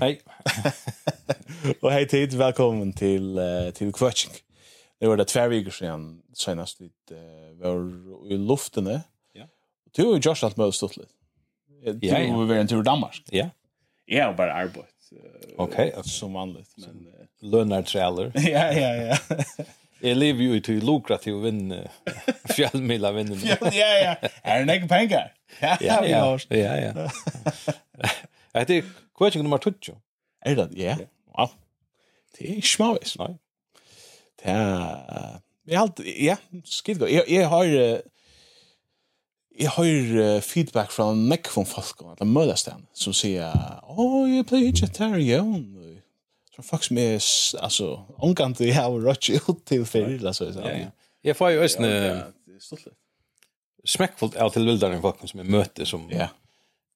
Hej. Hei. og hei tid, velkommen til, uh, til Kvøtsing. Det var det tver viker siden senast vi uh, var i luftene. Ja. Du og Josh alt møtes stått litt. Du ja, ja. var en tur i Danmark. Ja. Jeg har bare arbeidt. Uh, Okej. okay. Som vanligt. Men, uh, Lønartræler. ja, ja, ja. Jag lever jo till lukrativ vinn, fjallmila vinn. ja, ja, ja. Er det ikke penger? Ja, ja, ja. ja, ja. Det er kvetsing nummer 20. Er det? Ja. Wow. Det er ikke smavis. Nei. Det er... Jeg har ja, skitt godt. Jeg, jeg har... Jeg har feedback fra nekk fra folk, eller mødestegn, som sier, «Åh, jeg pleier ikke til Jon». Så folk som er, altså, omgang til jeg har rødt ut til fyrir, altså. Ja, ja. Jeg får jo østene... Stolt. Smekkfullt av til vildere folk som jeg møter, som... Ja. Yeah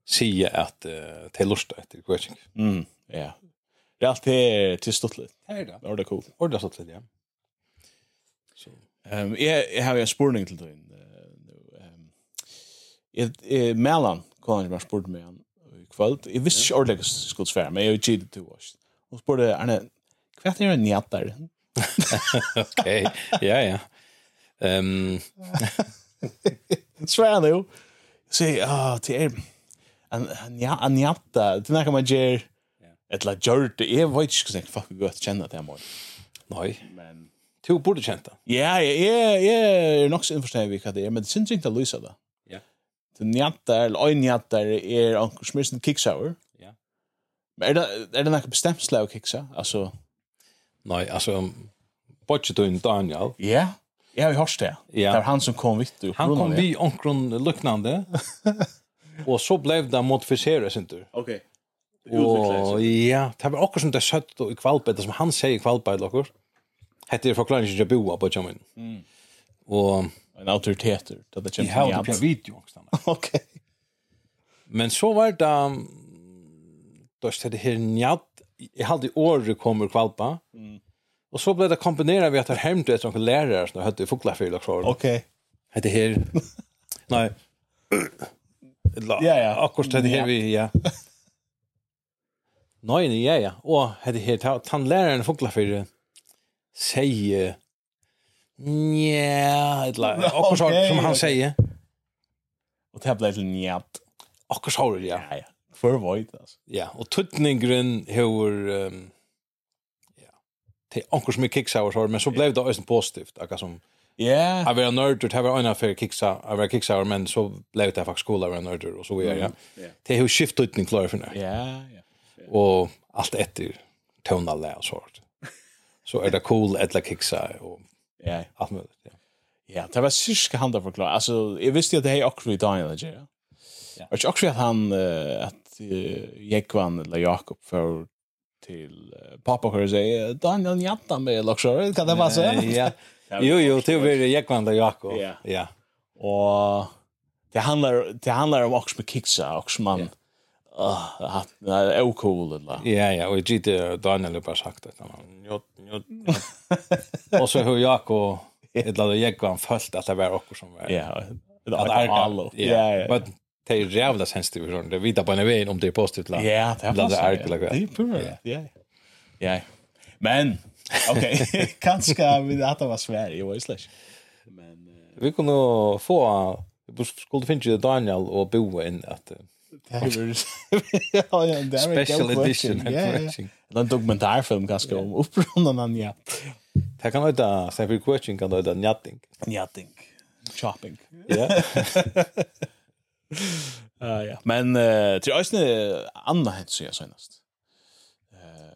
säga att uh, det är lustigt efter coaching. Mm, ja. Det er alltid till stortligt. Det är det. Det är det cool. Det är det stortligt, ja. Så. Um, jeg, jeg har jo en spurning till dig. Ehm jeg Mellan kom jag bara spurt mig han i kväll. Jag visste hva jeg skulle svære, men jeg jag gick till till wash. Hun spurte Arne, "Kvätt är en njattar." Okej. Ja, ja. Ehm Svär nu. jeg, ah, det är ja, en jatta, det nærker man gjør, et la gjør det, jeg vet ikke hvordan jeg faktisk godt kjenner det her morgen. Nei, men... Du burde kjent det. Ja, jeg, jeg er nok så innforstående vi hva det er, men det synes ikke det lyser det. Ja. Det njatter, eller øyne njatter, er anker som er sin kicksour. Ja. Men er det, er det noe bestemt slag av kicksa? Altså... Nei, altså, bare du en Daniel. Ja, jeg har jo hørt det. Ja. Det var han som kom vitt. Han kom vi omkron luknande. Och så blev det modificerat sen tur. Okej. Okay. Och ja, det var också som det sött då i kvalpet som han säger kvalpet och Hette det förklaringen jag bo på Jamin. Mm. Och en autoritet då det känns ju. Ja, det video också. Okej. Men så var det då stod det här njatt. Jag hade år kommer kvalpa. Mm. Och så blev det kombinerat med att det hämtade ett sånt lärare som hade fått lära för det. Okej. Hette här. Nej. Ja, ja. Akkurat det her vi, ja. Nei, nei, ja, ja. Och det här tandläraren fåglar för säger nja, eller akkurat som han sier. Och det här blir till njat. Akkurat så, ja. Ja, ja. För vad, alltså. Ja, og tuttningren hevur Um, ja. til är akkurat som är kicksour, men så blev det også positivt. Akkurat som Ja. Jag var nörd och det var en affär kicksa. Jag var kicksa men så blev det faktiskt skola var nörd och så vidare. Ja. Det har ju skiftat ut klar för nu. Ja, ja. Och allt efter tonalä och sånt. Så är det cool att la kicksa och ja, allt möjligt. Ja. Ja, det var cirka han där förklara. Alltså, jag visste ju att det är också i Daniel, ja. Ja. Och också att han uh, att uh, Jekvan eller Jakob för till uh, pappa och sig Daniel Jatta med Luxor. Kan det vara så? Ja. Jo, jo, det var Jekvanda Jakob. Ja. ja. Og det handlar, det handlar om också med kiksa, också man... Yeah. Ah, det är okul eller. Ja, ja, og jeg gitt Daniel har bare sagt det. Njot, njot. njut. Och så har Jakob et eller annet Jekvan følt at det var också som var. Ja, det är allo. Ja, ja. Men det er jævla sensitivt sånn. Det vita på en vei om det er positivt eller? Ja, det är det är Ja, ja. Ja. Men Okej, kanske vi hade var Sverige, var slash. Men uh, vi kunde få vi skulle finna Daniel och Bo in att ja, ja, det Special edition. Ja, ja. En dokumentärfilm kanske om upprundan han ja. Det kan vara så för coaching kan vara njatting. Njatting. Shopping. Ja. Uh, ja. Men uh, till ösne andra hänt så jag senast. Eh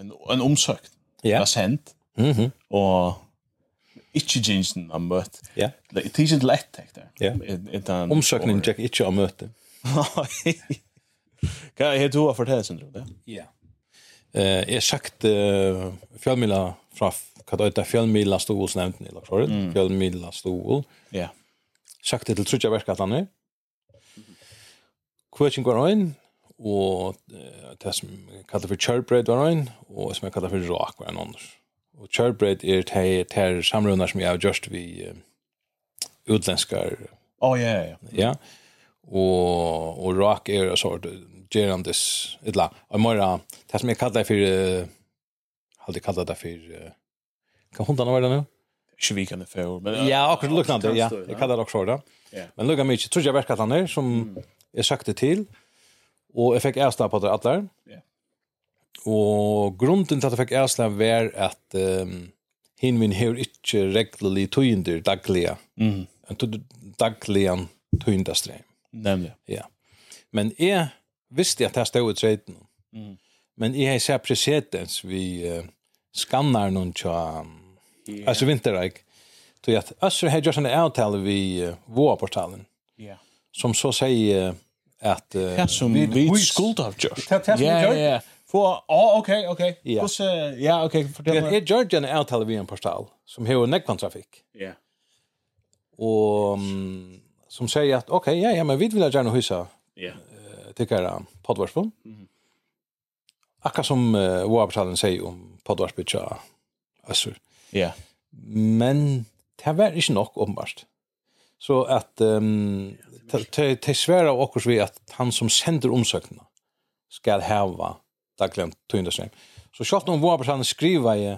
en en omsökt yeah. var sendt, mm og ikke gjensen har møtt. Ja. Det er ikke lett, tenk Ja. Omsøkningen tjekk ikke av møte. Hva er det du har fortalt, Sindro? Ja. ja. Eh, jeg har sagt uh, fjellmila fra hva det heter fjellmila stål, nevnt ni, eller mm. fjellmila stål. Ja. Sagt det til trutja verka at. Kvøtjen går inn, og uh, det som jeg kallar for kjørbreid var en, og som jeg kallar for rak var en annars. Og kjørbreid er til samrunder som jeg har gjort vi uh, utländskar. Oh, ja, ja, ja. Og, og rak er en sort gerandes, etla, og mora, det som jeg kallar for, hadde jeg kallat det for, kan hundarna være det nu? Ikke Kvikan for, men... Ja, akkurat luknande, ja. Jeg kallar det også for det. Men lukka mykje, tror jeg verkar at han er, som jeg søkte til, Og jeg fikk æsla på det atler. Ja. Og grunden til at jeg fikk æsla var at um, hin min hever ikke reglelig tøynder daglige. Mm. Daglige tøyndastrem. Nemlig. Ja. Men jeg visste at jeg stod i treden. Mm. Men jeg har sett presedens vi uh, skannar noen tja, yeah. altså vinterreik. Så jeg har gjort en avtale vi uh, VOA-portalen. Yeah. Som så sier uh, at uh, som vi skuld av Josh. Ja, ja. ja. För ah okej, okej. Kus ja, okej, fortell. meg. Jeg gjør Det en avtale är en portal som har nekvann trafikk. Ja. og um, som sier at, ok, ja, ja, men vi vill gärna hysa. Ja. Tycker jag poddvarsbon. Mhm. Akka som uh, Warportalen sier om podvarspå, ja, Øssur. Ja. Men det var ikke nok, åpenbart. Så at, um, det sværa av okkurs vi at han som sender omsøkna skal heva dagligen tøyndasen. Så sjått noen våre personer skriva i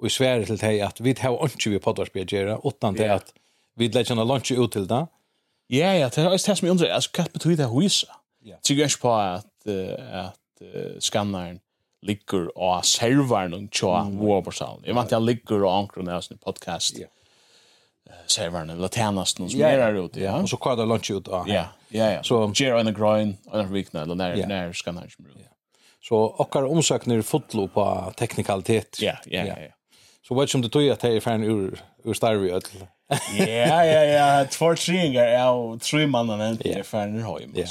og i svære til deg at vi har ikke vi podvarspia gjøre, utan det at vi legger en lunch ut til det. Ja, ja, det er det som jeg undrer, altså hva betyr det huisa? Så jeg ikke på at, uh, at uh, skanneren ligger og serveren og tja våre personer. Jeg vant jeg ligger og ankron i podcast. Ja serverne, eller tjenesten som yeah. er ute, ja. Og så kvar det lunch ut, ja. Ja, ja, ja. Så gjør en grøn, en vikne, eller nær, yeah. nær skal han ikke bruke. Så okkar omsøkner fotlo på teknikalitet. Ja, ja, ja. ja. Så vet ikke om det tog at det er ferdig ur, ur starvi ødel. ja, ja, ja. Två tringar, ja, og tre mannen er yeah. ferdig høym. Ja,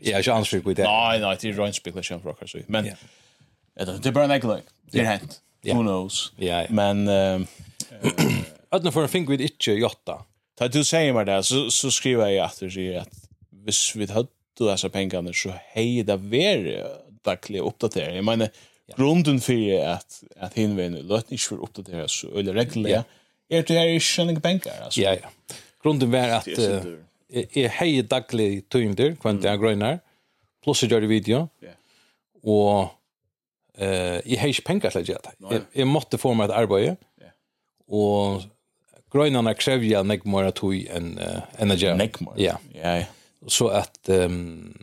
ja, ikke ansvarig på det. Nei, nei, det er røynspiklasjon for okkar, så. Men, yeah. det er bare en ekkelig. Det er hent yeah. who knows. Yeah, yeah. Men eh ödna för en fink vid inte jotta. Ta du säger mig där så så skriver jag att det är att hvis vi hade dessa pengarna så hej det ver dagliga uppdateringar. Jag menar grunden för att att hinvän låt inte för uppdatera så eller regler. Är det är skönning pengar alltså. Ja ja. Grunden var att är hej daglig tyngder kvant jag grönar plus jag gör video. Ja. Och Eh, i heis pengar slægja det. Jeg måtte få meg et arbeid, og grøynene krevja nek mer tog enn enn jeg. Nek mer? Ja. Ja, ja. Så at um,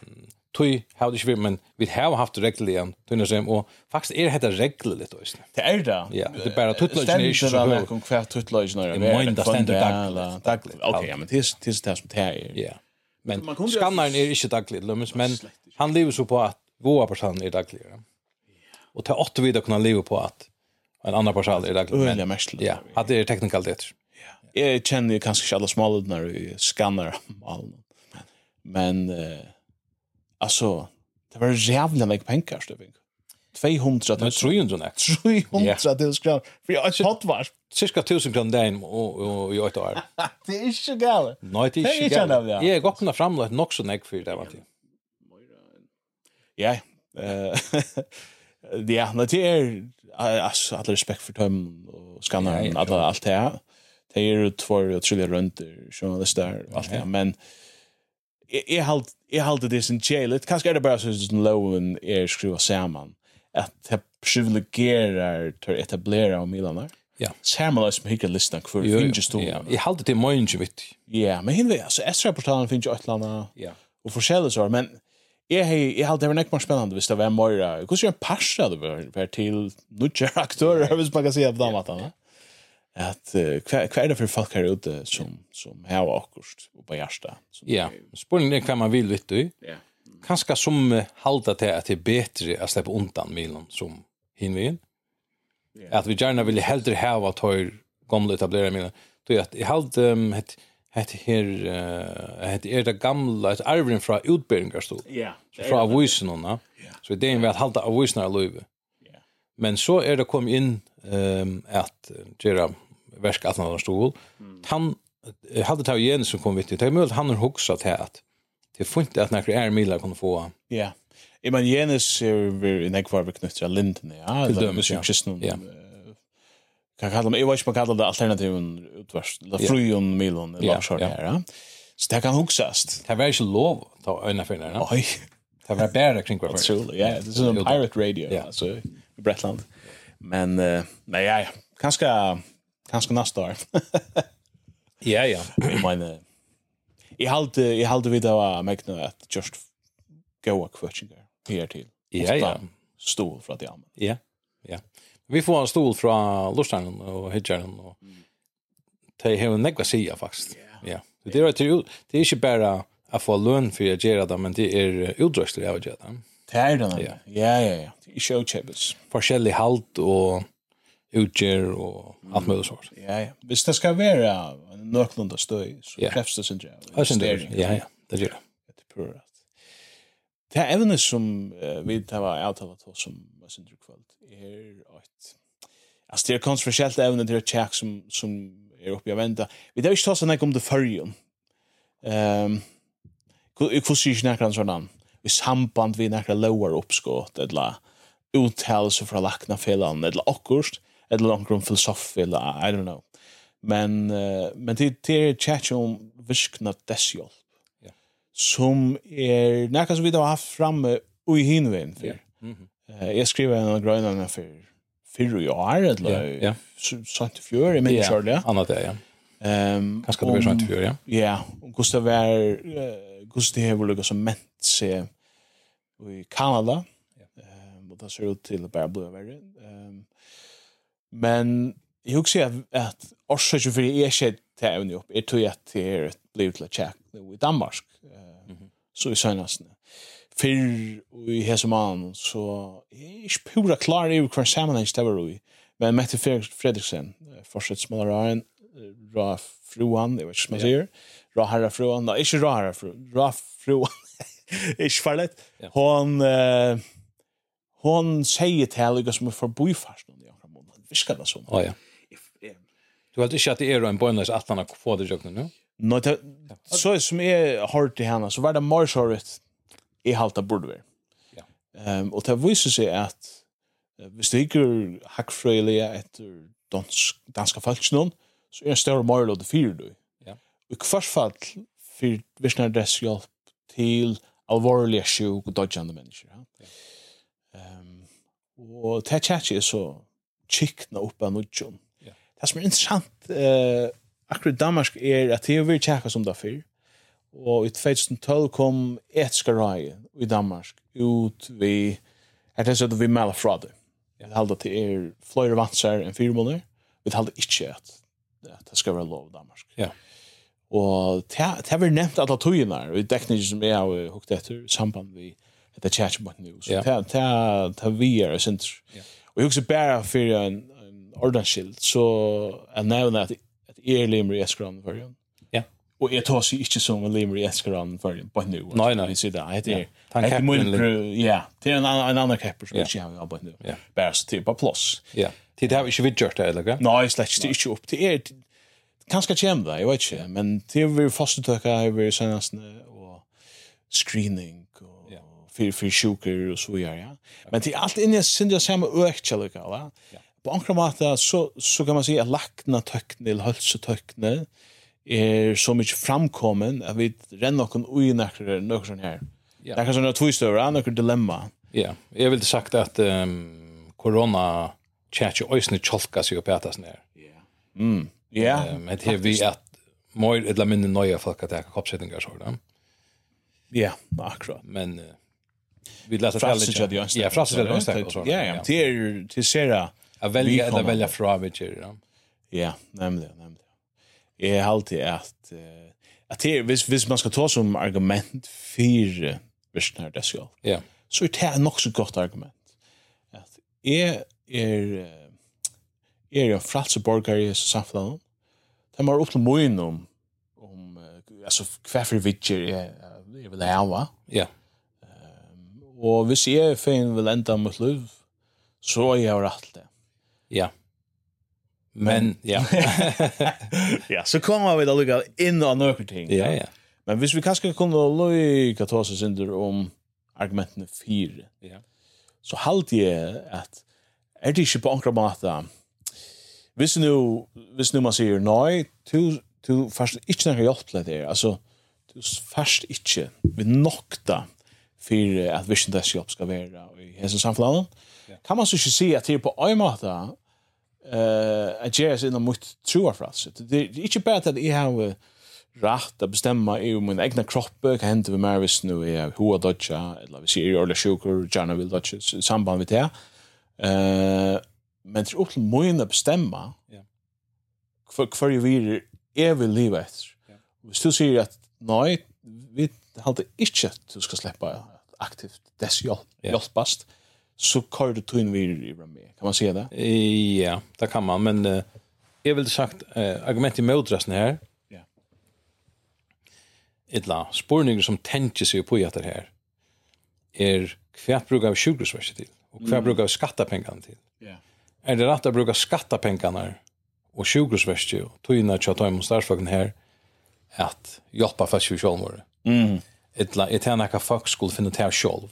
tog har det ikke vært, men vi har haft regler igjen, tog nødvendig, og faktisk er dette regler litt også. Det är det? Ja, det bara bare tuttløsene inte så høy. Stendt det om hver tuttløsene er. Det er mindre stendt daglig. Okej, ja, men det är det som det är. Ja. Men skannaren er ikke daglig, men han lever så på at våre personer er dagligere. Och ta åtta vidare kunna leva på att en annan person er det. Öliga mestlar. Ja, at det er teknikalt det. Ja. Jag känner ju kanske alla smalare i skannar all. Men eh alltså det var jävla mycket pengar så 200 Men 300 net. 300 till skram. För jag har hot var cirka 1000 kroner dagen och i åtte år. Det är inte galet. Nei, det är inte galet. Jeg har gått kunna framlägga något så nek för det var det. Ja, eh ja, men det er altså, alle respekt for dem og skanneren, ja, ja, alt det her. Det er jo tvær og trullige rundt journalister og alt det her, men jeg halte jeg halte det sin kjelet, kanskje er det bare sånn loven er skruva saman, at det privilegerar til å etablera om Milanar. Ja. Saman er som hikker listan hver finnes to. Ja, jeg halte det møyen ikke vitt. Ja, men hinvei, altså, S-rapportalen finnes jo et eller annet, og forskjellig svar, men Jeg, hei, jeg halte det var nekk mer spennende hvis det var mer, hvordan gjør en parsa det var til nødgjør aktører, hvis man kan si det på den måten, at uh, hva, hva er det for folk her ute som, som har akkurat og på hjertet? Ja, spørningen er hva man vil lytte i. Ja. Kanskje som uh, halda til at det er bedre å slippe undan milen som hinvin. Ja. At vi gjerne vil heldre hava tøyr gamle etablere milen. Det er at jeg halda um, Hett her, uh, ett er det gamla ett arven från utbildningar stod. Ja. Från avvisnorna. Så det är at halda hålla av løyve. Ja. Men så er det kom inn um, at göra versk at han stol. Han jeg hadde tatt igjen som kom vitt. Det er mulig at han har hoksa til at det er funnet at några er millar kan få. Ja. Jeg menar Jenis er vi i nekvar vi knyttar linden, ja, eller musikkristna. Ja kan kalla mig, jag vet inte man kallar det alternativen utvärst, eller frujon milon, eller vad så här. Så det kan huxas. Det var inte lov ta öna för den. Oj. Det var bara kring vad. Absolut, ja. Det är en pirate radio, ja. alltså i Bretland. Men, uh, nej, ja, kanske, kanske nästa år. ja, ja. Jag menar, jag hade, jag hade vid det var mäkna att just goa kvötsingar här till. Ja, ja. Stol för att jag Ja, ja. Vi får en stol fra Lorsteinen og Hedgeren, og de har en negva sida, faktisk. Ja. Det er, det er ikke bare å få lønn for å gjøre det, men det er utdrøster av å gjøre det. Det er det, ja. Ja, ja, ja. Det er. Forskjellig halt og utgjør og alt mulig sånt. Ja, ja. Hvis det skal være nøklunda støy, så krefts det sin gjerne. Det sin gjerne, ja, ja. Det gjør det. Det er evne som uh, vi tar avtalet oss som meg synder i kvöld, er et... Altså, det er kontroversielt evne til et tjekk som, som er oppi av avenda. Vi tar ikke ta sånn om det førjen. Um, Hvordan sier ikke nekker sånn navn? I samband vi nekker lover oppskått, eller uttalelse fra lakna felan, eller akkurst, eller noen filosof, eller I don't know. Men, uh, men det, det er tjekk om virkna desshjolp, yeah. som er nekka som vi da har haft framme ui i hinvein, for. Yeah. Mm -hmm. Jeg skriver en av grønene for fyrre i år, eller ja, ja. sant i fjør, jeg minns kjør det. Annat det, ja. Um, kanske det blir sant för ja. Ja, og hvordan det var, hvordan det var lukket som ment seg i Kanada, um, og det ser ut til å bare bli verre. Um, men jeg husker at, at årsaken for jeg er ikke til evne opp, jeg tror at det er blivet til å tjekke i Danmark, uh, så i søgnasene fyrr i hese mannen, så jeg er ikke pura klar i hver sammenheng det var i. Men Mette Fredriksen, forsettsmålaren, ra fruan, jeg vet ikke som man sier, ra herra fruan, da, ikke ra herra fruan, ra fruan, ikke farlig. Hon, uh, hon sier til henne som er forbi fast noen i andre måneder, visker det sånn. Ja, ja. Du vet ikke at det er en bønnes at han har fått det jøkken, nå? Nei, så som jeg har til henne, så var det morsomt i halta burde være. Ja. Um, og det viser seg at uh, hvis det ikke er hakkfrøyelige etter dansk, danska folksnån så er det en større mørl av det fire du. Ja. Og i hvert fall for dess dresshjelp til alvorlige sjuk og dodgjande mennesker. Ja. ja. Um, og det tjatsi er så kikna opp av nudjon. Ja. Det som er interessant eh, akkurat i Danmark er at det er vi tjekka som det er. Og i 2012 kom etiska rai i Danmark ut vi, er det sånn at vi melder fra det. Jeg held til er flere vansar enn fire måneder. Vi held ikke at det skal være lov i Danmark. Ja. Og det har vi nevnt alle togene her, og i dekninger som jeg har hukt etter, i samband vi etter kjærkjøpmatt nu. Så det har vi er i Ja. Og jeg husker bare for en en ordensskilt, så jeg nevner at jeg er limer i Eskran for Førjen. Og jeg tar seg ikke som en limer i Eskaran för på nu. Nei, nei. Jag sier det. Jag heter... Ja, ja. Det er en annan kapper som ikke har jobbat nu. Bare så til av plås. Ja. Det har vi inte vidgjort det, eller? hva? Nei, slett ikke. det er ikke opp. Det er kanskje kjem det, jeg vet ikke. Men det er vi fastutøkka, det er vi senast og screening och för för sjuker og så vidare. Ja. Men det er alt inni är allt inne synd samma ökchalika, Ja. På ankra måte, så så kan man säga att lackna töcknel, hölsa töcknel. Mm er så mycket framkommen at vi renner någon oj näkrar sånn her. Ja. Det kan såna två stora några dilemma. Ja, jag vill sagt att um, corona chat ju ösnä chalka sig upp ätas ner. Ja. Mm. Ja. Men det vi att mer eller mindre nya folk att ta kopsättningar så där. Ja, akkurat. Men uh, vi läser det lite. Ja, fraser det nästa. Ja, ja. Till til Sera. Jag välja att välja från vilket. Ja, nämligen, nemlig är alltid att att det vis vis man ska ta som argument för visnar det ska. Ja. Så det är så gott argument. Att är är är jag fratsborgare i samfunnet. Det har upp till moin om om alltså hva for är jeg, jeg vil hava. Ja. Ehm och vi ser fin vil enda mot liv, så är rett det. Ja. Men, ja. ja, så kommer vi da lukka inn av nøkker ting. Ja, ja. Men hvis vi kanskje kunne lukka ta oss synder om argumentene fire, ja. så halte jeg at er det ikke på ankra måte hvis nu, hvis nu man sier nei, du, du først ikke nekker hjelp til det, altså du først ikke vi nokta for at visjen dess jobb skal være i hese samfunnet, ja. kan man så ikke si at det er på en måte eh att göra sig inom mot troa för oss. Det är inte bara att jag har rätt att bestämma i min egna kropp, kan hända med mig visst nu är hur att dodgar, eller vi ser eller sjuker, gärna vill dodga i samband med det. Eh, men det är också till att bestämma ja för för ju vi är vill leva etter. vi still sier att nej vi hade inte att du ska släppa aktivt dess hjelpast, så kör du tog in vid i med. Kan man säga det? Ja, det kan man. Men uh, jag vill sagt uh, argument i motresten här. Ja. Ettla spårningar som tänker sig på att det här är kvärt brukar av sjukhusverset till och kvärt mm. brukar av skattapengarna till. Ja. Är det rätt att bruka skattapengarna och sjukhusverset och tog in att jag tar emot starfacken här att hjälpa fast vi själva. Mm. Ettla, ett här när folk skulle finna till själv.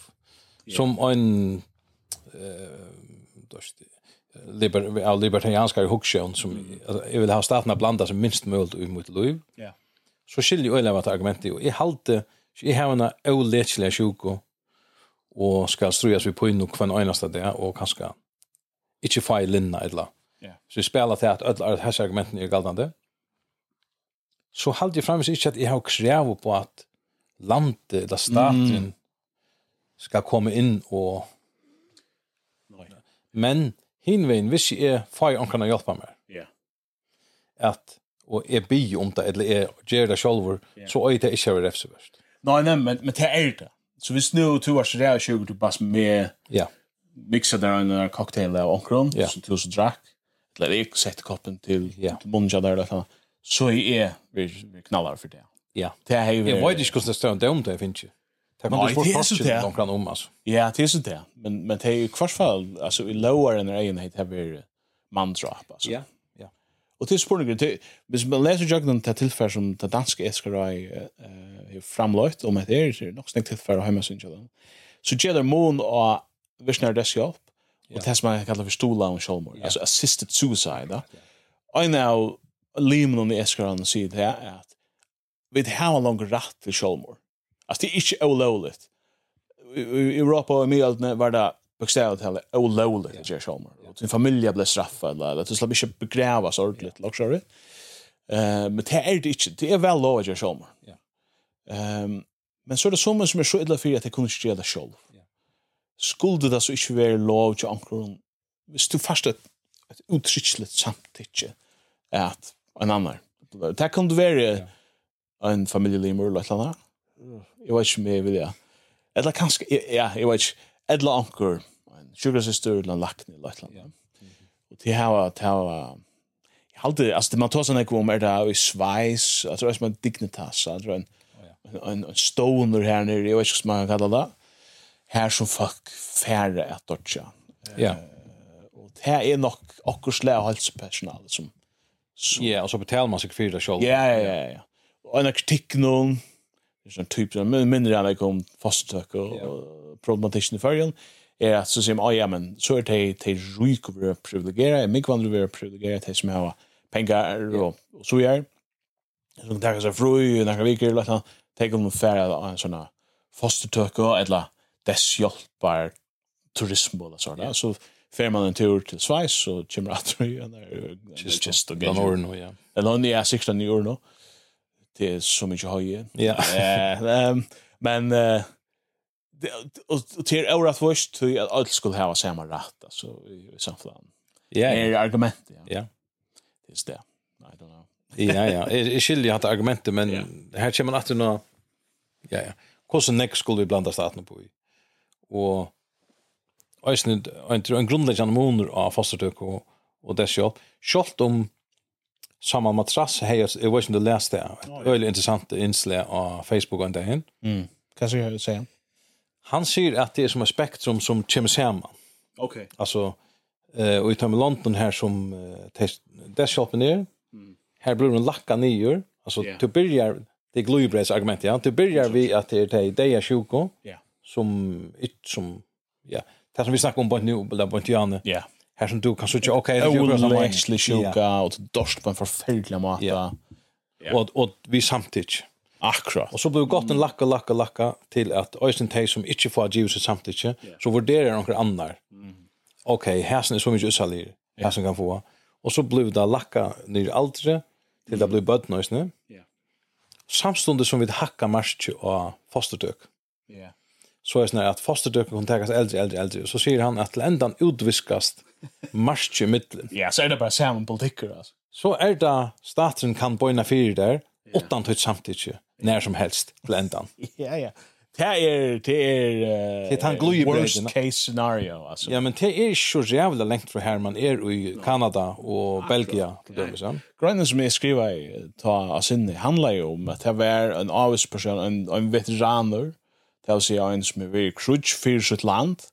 Yeah. Som en eh av libertarianska hugskön som jag vill ha staten att blanda som minst möjligt ut mot liv. Ja. Så skiljer ju ölevat argumentet och i halte i en olätliga sjuko och ska strujas vi på in och kvann enaste där och kanske inte file linna eller. Ja. Så spelar det att alla här argumenten är galdande. Så halt ju framvis inte att jag har krävt på att landet eller staten mm. ska komma in och Men hinvein hvis jeg er fag han kan hjelpe meg. Ja. At, og jeg bi om det, eller jeg gjør det selv, så er det ikke det så verst. Nei, nei, men, men det er det. Så hvis nu du har så där 20 du bara med ja. Mixa där en uh, cocktail av onkron ja. som du så drack. Eller jag sätter koppen till ja. till munnen där där. Så är vi vi knallar för det. Ja. Det är ju. Jeg vet ikke hvordan det står om det jeg finner ikke. Det kommer ju svårt fast de kan om altså. Ja, det är så det. Men men det är ju kvarsfall alltså i lower än egen hit har vi man drop alltså. Ja. Ja. Och det är spårning hvis man läser jag den tillfär som det danska SKRI eh framlagt om att det är nog snägt tillfär hemma sin jag. Så ger det mån och visnar det sig upp. Och det som man kallar för stola och självmord. Alltså assisted suicide. Ja. I now Limon on the Eskran säger det att vi har en lång rätt till självmord Alltså det är inte olovligt. I Europa och i medeltiden var det bokstavligt talat olovligt att göra sommar. Och sin familj blev straffad eller att det slapp inte begrävas ordentligt. Låg så men det är det inte. Det är väl lov att göra sommar. Ehm men så är det sommar som är så illa för att det kunde inte göra det själv. Skulle det så inte vara lov till ankron. Hvis du först ett ett uttryckligt samtycke att en annan. Det kan du vara en familjelimor eller något annat jag vet inte mer vill ja. Eller kanske, ja, jag vet inte. eller anker, en sugarsyster eller en lakne eller ett eller annat. Och det här var, det här var, jag har alltid, alltså det man tar sådana här om är det i svejs, jag tror det är som en dignitas, jag tror en, en, en stoner här nere, jag vet inte vad man kan kalla det. Här som folk färre att dodja. Ja. Och det här är nog akkurslära hälsopersonal som, Ja, og så betaler man seg för det själv. Ja, ja, ja. ja. Och en kritikk noen, sån typ som mindre än jag kom fasttök och, yeah. och problematiken i färgen är att så säger man, ja men så är det de rika våra privilegera, är mycket vanligt våra privilegera, de som har pengar och, och så gör. Så de er sig fru, några veckor eller något, de kommer färre av en sån här fasttök och eller dess hjälpar turism eller sådär. Så fer man en tur til Schweiz, så kommer jeg til. Just, just, og just, ja just, on the just, just, just, just, just, är så mycket höje. Ja. Ehm men eh och till Aura först till att allt skulle ha samma rätt alltså i samflan. Ja, är argument, ja. Ja. Det är det. I don't know. ja, ja. Jeg skiljer hatt argumentet men ja. här kommer man att nå ja, ja. Hvordan neck skulle vi blanda staten på i. Och Eisen en en grunnleggende måneder av fostertøk og, og det sjálf. Sjálft om samma matrass hej jag vet inte läst det. Öle intressant inslag på Facebook och där. Mm. Kan jag säga. Han säger att det är som ett spektrum som kommer samman. Okej. Okay. Alltså eh och i Tom London här som eh, där shoppen är. Mm. Här blir den lacka nyer. Alltså yeah. till börjar det glöjbreds argument ja. Till börjar vi att det är det är sjuko. Ja. Som ett som ja, det som vi snackar om på nu på Janne. Ja här som du kan söka okej okay, det gör så mycket sjuka och dorsk på en förfärlig mat Ja. Och och vi samtidigt. Akkurat. Och så blir det gott en lacka lacka lacka till att ösen tej som inte får ge Jesus samtidigt så värderar några andra Mm. Okej, okay, här är så mycket usalir. Här som kan få. Och så blir det lacka ner altre till det blir bödnösne. Ja. Samstundes som vi hackar marsch och fosterdök Ja. Så är det snarare att fosterdök kan täckas äldre, äldre, äldre. Så säger han att till ändan utviskast marsch i mitten. Ja, så er det bare sammen politikker, altså. Så er det staten kan bøyna fire der, yeah. åttan tøyt samtidig, nær som helst, blendan. ja, ja. Det er, det er, det er uh, worst case scenario, altså. Ja, men det er så jævla lengt fra her man er i Kanada og no. Belgia, til dømes, ja. Grønnen som jeg skriver i, ta av sinne, handler jo om at det var en avvisperson, en, en veteraner, det vil si en som er veldig krutsk for sitt land,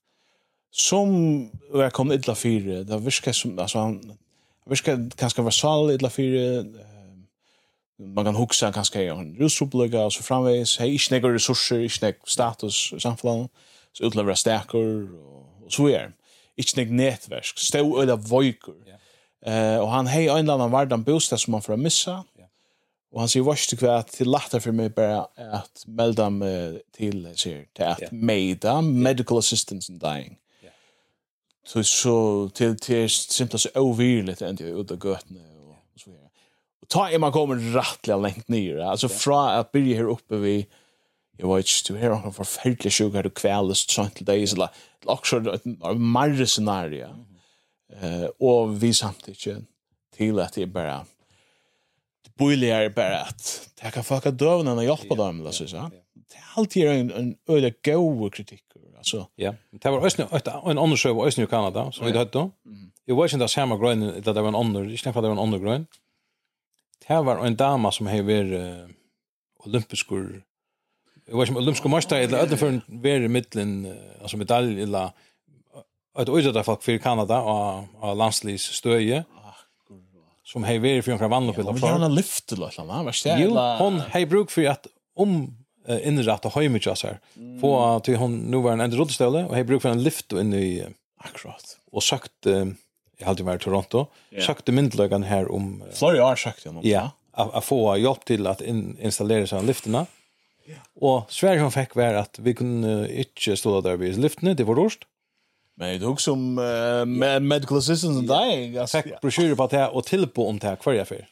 som er kom illa fyra. Det viskar som alltså han viskar kanske var sal illa fyra. Man kan huxa kanske en rusublega och så framvis. Hej, ich resurser, ich neg status samflan. Så utlever og och så är. Ich neg nätverk, stå eller vojkur. Eh och han hej en annan vardan bostad som man får missa. Och han säger vars tycker att det lättar för mig bara att melda mig till, säger, till att yeah. mejda medical assistance in dying. Så så till till simpelt så overligt ändå ut av götne och så vidare. Och ta är man kommer rättliga längt ner. Alltså från att börja här uppe vi jag vet inte du här har förfärligt sjuka du kvällast sånt till dig så också ett marre scenario. Eh och vi samtidigt till att det bara det bullar är bara att det kan fucka dövna och hjälpa dem eller så. Det är alltid en, en öde go kritik Alltså. Ja. Det var ösnu en annan sjö var ösnö i Kanada som vi hade då. Det var inte samma grön där det var en annan, det snackade var en annan grön. Det var en dama som hade varit uh, olympisk Det var som olympisk mästare eller öden för var i mitten alltså medalj eller ett öjda folk för Kanada och och landslis stöje som hej veri för en vanlig på. Ja, hon har lyft eller något, va? Vad Jo, hon hej bruk för att om eh inrätta hemmikjas här. Få till hon nu var en ändå rullstol och jag brukar en lift in i akkurat. Och sagt jag hade varit i Toronto. Sagt det myndläggan här om Florida har sagt jag om. Ja, att få hjälp till att installera såna lifterna. Och Sverige hon fick var att vi kunde inte stå där vid liften, det var rost. Men det är också om uh, med medical assistance and dying. Jag fick broschyrer på det och till på om det här kvar jag för.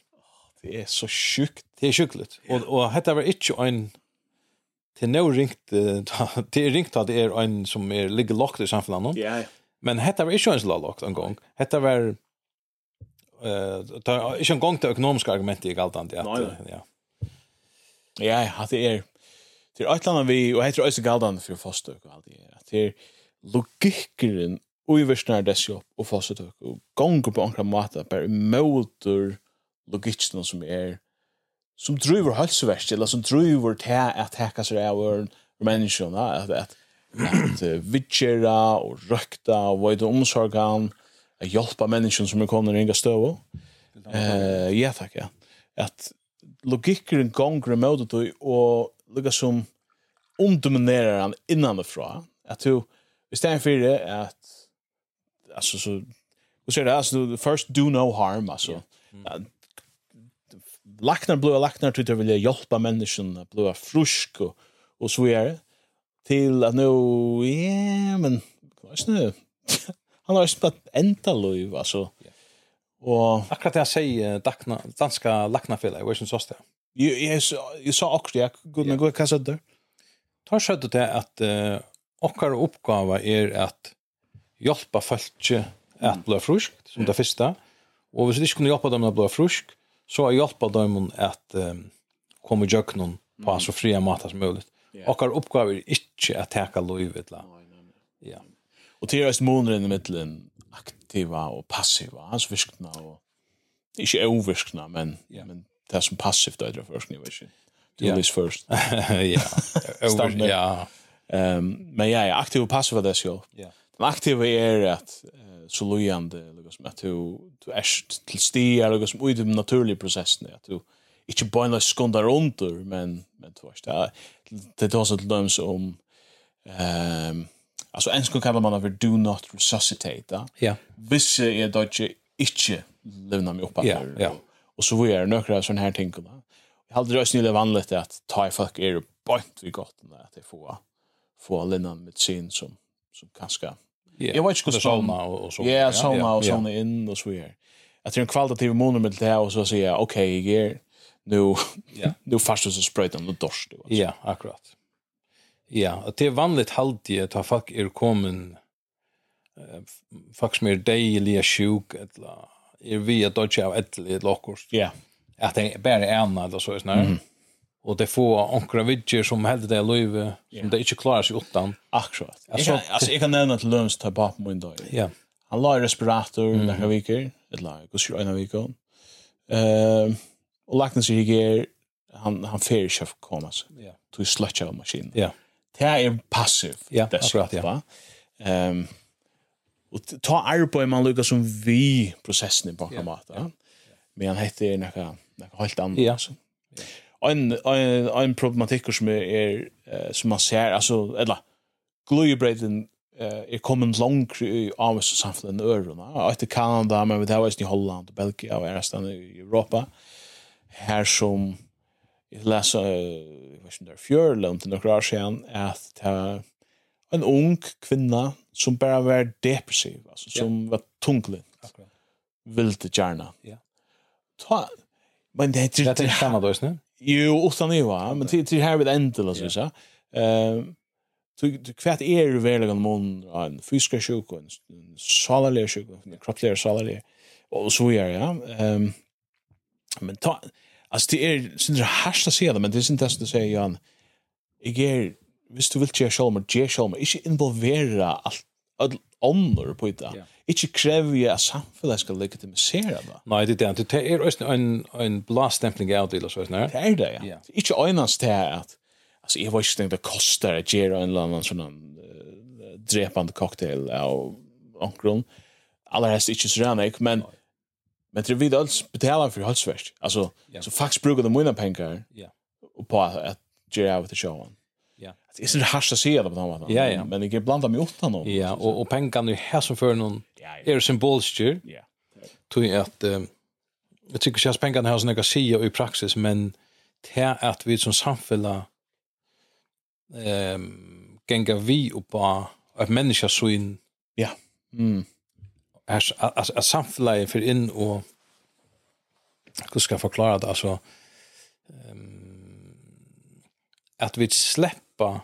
Det är så sjukt. Det är sjukligt. Och, och detta var inte en det er nå ringt, det er ringt at det er en som er, ligger lagt i samfunnet Ja, ja. Men hetta var ikke en slag lagt en gang. Hetta var, uh, det er ikke en gang til økonomiske argumentet i Galdand. Ja, ja. Ja, ja, det er, det er et eller annet vi, og heter også Galdand for Fostøk og alt det er, det er logikkeren uiversnær dess jobb og Fostøk, og gonger på enkla måte, bare måter logikken som er, som driver halsverst eller som driver til at hekka seg av människorna att at, at, vitchera och og røkta og det omsorgan at hjelpa menneskene som er kommet ringa støv uh, ja takk ja. Att logiken gånger mot det og lukka som omdominerar han innanifra at du i stedet for det at altså så hva så är det alltså, first do no harm alltså. Mm laknar blå laknar tror jag vill hjälpa människan blå frusk og og så er til at att ja, men vad nu? Han har ju spatt ända liv, altså og Akkurat det jag säger, danska laknarfela, jag vet inte så Jag sa också, jag kunde gå och kassa där. Tar sig det att uh, okkar uppgave er at hjälpa folk at bli frusk, som det första. og hvis vi inte kunde hjälpa dem at bli frusk, så har hjälpa dem att um, komma jöknon på mm. så fria matar som möjligt. Yeah. Och har uppgifter inte att täcka lövet la. Ja. Och det är just i mitten aktiva och passiva, hans viskna och inte överskna men yeah. men det som passivt är det förskning vet. Do yeah. this first. ja. Ja. Ehm men ja, aktiv och passiv det så. Ja. Den aktiva är att uh, så lojande liksom att du du är till sti eller liksom i den naturliga processen att du inte bara några sekunder under men men du vet det det tar så långt om ehm alltså ens skulle kalla man över do not resuscitate ja. Visse er är det inte inte levna mig upp ja ja. och så vi är några sån här ting då jag hade röst nyligen vanligt att ta i folk är bort vi gott när att det får få linnan med sin som som kanske Yeah. Jag vet inte hur det såna och så. Ja, såna och såna in och så vidare. Att tror en kvalitativ monomet det här och så säger jag okej, okay, jag ger nu ja. nu fast så sprayt den dorst. Ja, akkurat. Ja, och det är vanligt halvtid att ha folk är kommen faktisk mer deilige sjuk eller er vi at dodge av et eller lokkost. Ja. At det bare er en eller så er snart. Mm och det får ankra vidger som hade det löve som det inte klarar sig utan. Akkurat. Alltså alltså jag kan nämna att Lums tar på min dag. Ja. Han la respirator mm. några veckor ett lag och så en vecka ehm och lacknas sig här han han fer chef komma så ja. Du slutcha av maskinen. Ja. Det är passiv ja akkurat ja. ehm och ta arbete man lukar som vi processen i bakom att men han heter några några helt annat ja en en en problematik som är er, er, som man ser alltså eller glöjbreden eh är kommen långt i Ames samfundet i Örona. Efter Kanada men vi har i Holland och Belgien och resten i Europa. Här som jag läser jag vet inte där fjörlönt några år sedan att ta en ung kvinna som bara var depressiv alltså som var tunglig, Akkurat. Vill gärna. Ja. Ta men det Det är inte samma då, Jo, utan ju va, men till till här vid ändel alltså så. Ehm du du kvärt är det väl en mån en fysiska sjuk och en salalier sjuk och en kroppslig salalier och så är ja. Ehm men ta alltså det är synd det harst att säga det men det är inte det att säga Jan. Jag är visst du vill ge själv ge själv mer inte involvera allt ånder på det. Yeah. Ikke krever at samfunnet skal legitimisere det. Nei, det er det. Det er også en, en blastempling av det, eller sånn. Det er det, ja. Yeah. Ikke øynest det er at, altså, jeg var ikke tenkt det koster å gjøre en eller annen sånn uh, drepende cocktail av omkron. Allerhelst ikke så rannig, men no. men det vi alls alt betaler for halsverst. Altså, yeah. så faktisk bruker de mina pengar yeah. på at gjøre av til showen. Det är så harsh att säga det på något Ja, ja. Men det blanda mig åt honom. Ja, och och pengarna är här som för någon är symbolstyr. Ja. Tror jag att jag tycker att pengarna har såna grejer i praxis men det är att vi som samfälla ehm gänga vi upp på att människa så in. Ja. Mm. är, att, att samfälla för in och hur ska jag förklara det alltså ehm att vi släpper släppa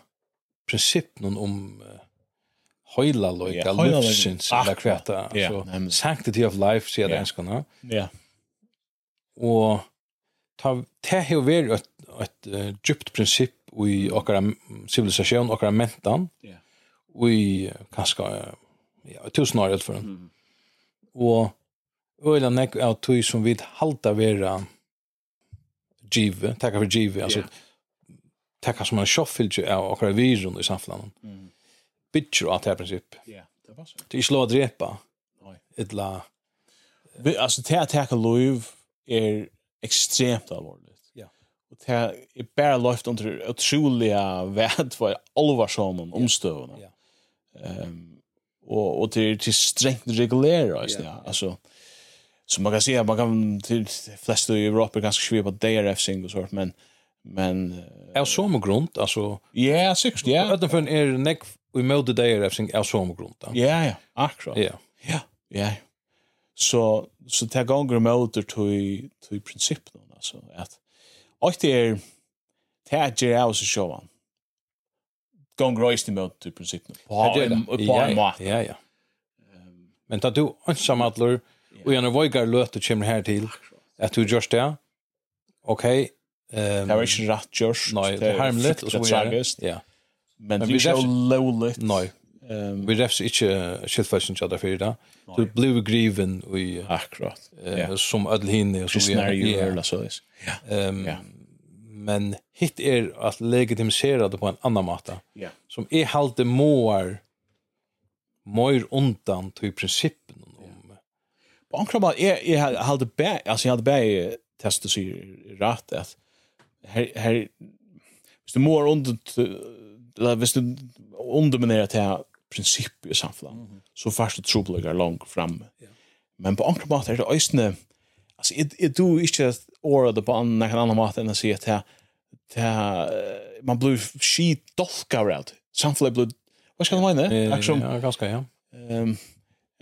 principen om uh, hojla lojka yeah, luftsins eller kväta. Yeah. Så sanctity of life säger yeah. det enskarna. Ja. og ta ta ta hur vi ett uh, djupt prinsipp i okkara civilisation okkara mentan. Ja. Och i kanske ja, tusen år for den. og öland nek av tui som vid halta vera give, tacka for give, altså yeah takka som en sjoffilge av akkurat virun i samfunnet. Mm. Bitcher av det her prinsipp. Ja, det var så. Det är slå att drepa. Nej. Idla. Alltså det att tacka lov är extremt allvarligt. Ja. Och det är bara löft under otroliga värd för allvarsamma omstövna. Ja. Ehm och och till till strängt reglera alltså. Ja. Alltså Så man kan säga man kan till flesta i Europa ganska svårt på DRF singles sort men Men är så med grund alltså ja sex ja att den är neck vi mode där jag tänker är så med grund. Ja ja, akkurat. Ja. Ja. Ja. Så så ta gånger motor till till principen alltså att och det är täger jag så showa Gång rejst i motor till principen. På på mat. Ja ja. Men ta du ensamadler och jag när vågar löta kommer här till att du just det. Okej, Um, det var ikke rett gjørs. Nei, det er harmligt, og så tragisk. Ja. Men, men vi er ikke lovligt. Nei, Um, vi refs ikke skiltfelsen til det fyrir da. Du blir griven i... Akkurat. Uh, Som ødel hinne. Som vi snarger jo her, så is. Ja. Men hitt er at legitimisera det på en annan måte. Ja. Som er halte måar mår undan til prinsippen om... På ankra måte, jeg halte bæ... Altså, jeg halte bæ testet sig rett at här här hvis du mår under eller hvis du underminerar till princip i samfunnet, mm -hmm. så fast du troblegar långt fram. Yeah. Men på andra måter är det ösne alltså är du inte att ora det på en annan måte än att säga att ta man blue sheet dolka round samfunnet blue vad ska man mena action ja ganska ja ehm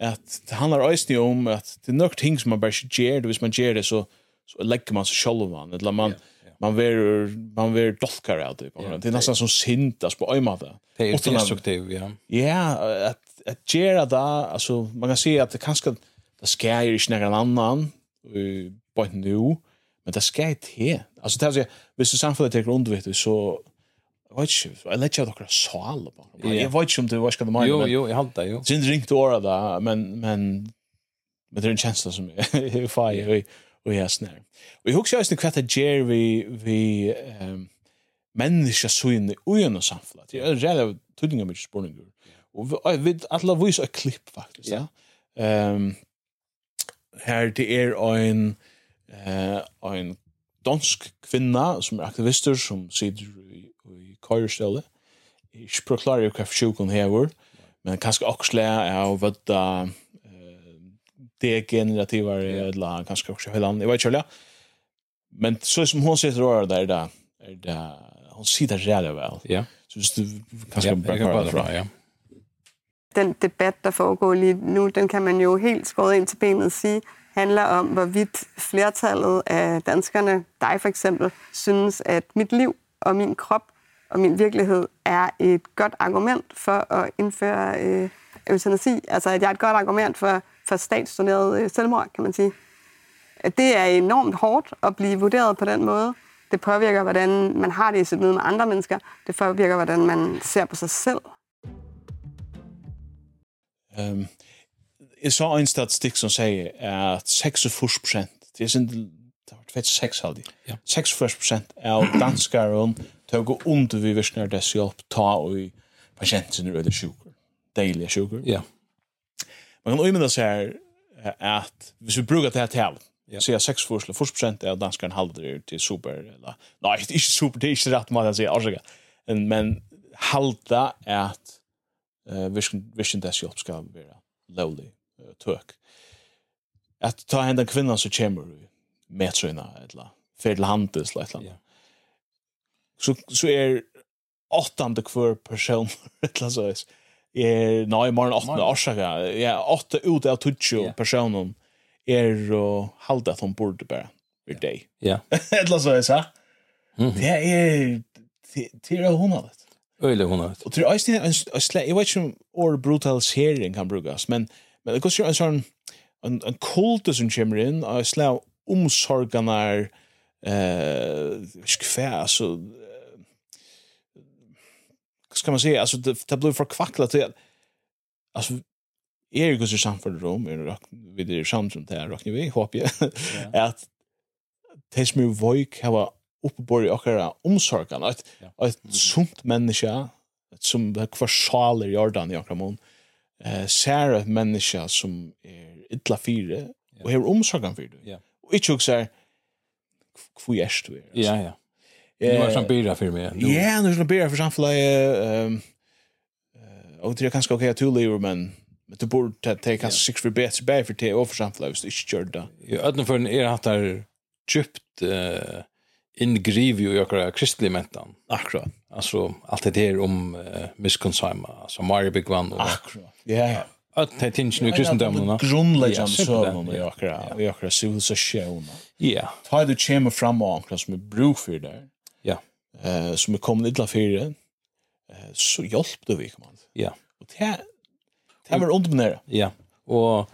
att det handlar ösne om att det är något ting som man bara ger det hvis man ger det så så lägger man sig själv man eller man yeah man ver man ver dolkar av typ. Det är nästan som syntas på ömata. Det är destruktiv, ja. Ja, att att göra det alltså man kan se att det kanske det ska ju inte någon annan på nu, men det skär te. Alltså det är visst du samfället tar grund vet så vet inte, jag lägger dock sal på. Jag vet inte om det var ska det mig. Jo, jo, jag hade jo. Synd ringt åra där, men men men det är en känsla som är fire og jeg snær. Og jeg husker også hva det gjør vi, vi um, menneska søgne ugen og samfunnet. Det er redd av tydninger mye spørninger. Og vi, vi alle viser et klipp, faktisk. Ja. Um, her det er en, uh, en dansk kvinna som er aktivister som sitter i, i køyrestelle. Jeg ikke forklarer hva for sjukken hever, men kanskje også er av at uh, det är generativa eller kanske också hela jag vet inte men så som hon sitter och där där är det hon sitter jävla väl ja. Så just kanske bara bra ja. Den debat, der foregår lige nu, den kan man jo helt skåret ind til benet sige, handler om, hvorvidt flertallet af danskerne, dig for eksempel, synes, at mit liv og min krop og min virkelighed er et godt argument for at indføre øh, eutanasi. Altså, at jeg er et godt argument for for statsdoneret selvmord, kan man sige. Det er enormt hårdt at blive vurderet på den måde. Det påvirker, hvordan man har det i sit møde med andre mennesker. Det påvirker, hvordan man ser på sig selv. Um, jeg så en statistik som sier at 46 prosent, det er sin, det har vært 6 halvdig, ja. 46 prosent av danskaren tog under vi virkner dess hjelp ta og i patienten er det sjukker, deilige sjukker. Ja. Yeah Man kan ömynda sig här att hvis vi brukar det här tal ja. så är 6 forsla, 40 procent av danskarna halder er till super eller nej, det är inte super, det är inte rätt man att säga orsaka. Men halda att eh vision vision dess jobb ska vara lowly tök. Att ta hända kvinnan så kommer med metrona eller för till handels eller något. Yeah. Så så är åttande kvar person eller så. Eh, nei, morgen 8. årsaka. Ja, 8 ut av 20 personer er og halda at hon burde bara for deg. Ja. Etla så jeg sa. Det er til å hun av det. Øylig hun av det. Og til Øystein, jeg vet ikke om or brutalisering kan brukas, men, men det går en sånn en, en kult som kommer inn, og jeg slår eh, ikke så ska man säga alltså det, det blir för kvacklat till alltså är ju så kanske samförd rum är vi det samtrum där rockar vi hopp jag att det som ju vojk har uppborg och era omsorgan att att sunt människa som kvar sjaler jordan i akramon eh ser att människa som är illa fyra och har omsorgen för det. Och inte också kvist du är. Ja ja. Nu är som bira för mig. Ja, nu är som bira för samfället. Ehm och det är kanske okej att lever men men det borde ta ta kanske sex för bättre bär för te och för samfället så inte körda. Ja, ödna för en är att där djupt eh ingriv ju jag kristlig mentan. Akkurat. Alltså allt det här om uh, miskonsaima, alltså Mario Big One och Akkurat. Ja. Att det tinns nu kristendomen. Grundläggande så sövnarna jag akkurat, jag akkurat civilisation. Ja. Ta det chema fram och anklas med bruk för det eh, som är kommit illa fire, eh, så hjälpte vi, kom. Ja. Och det det var underminere. Ja, Och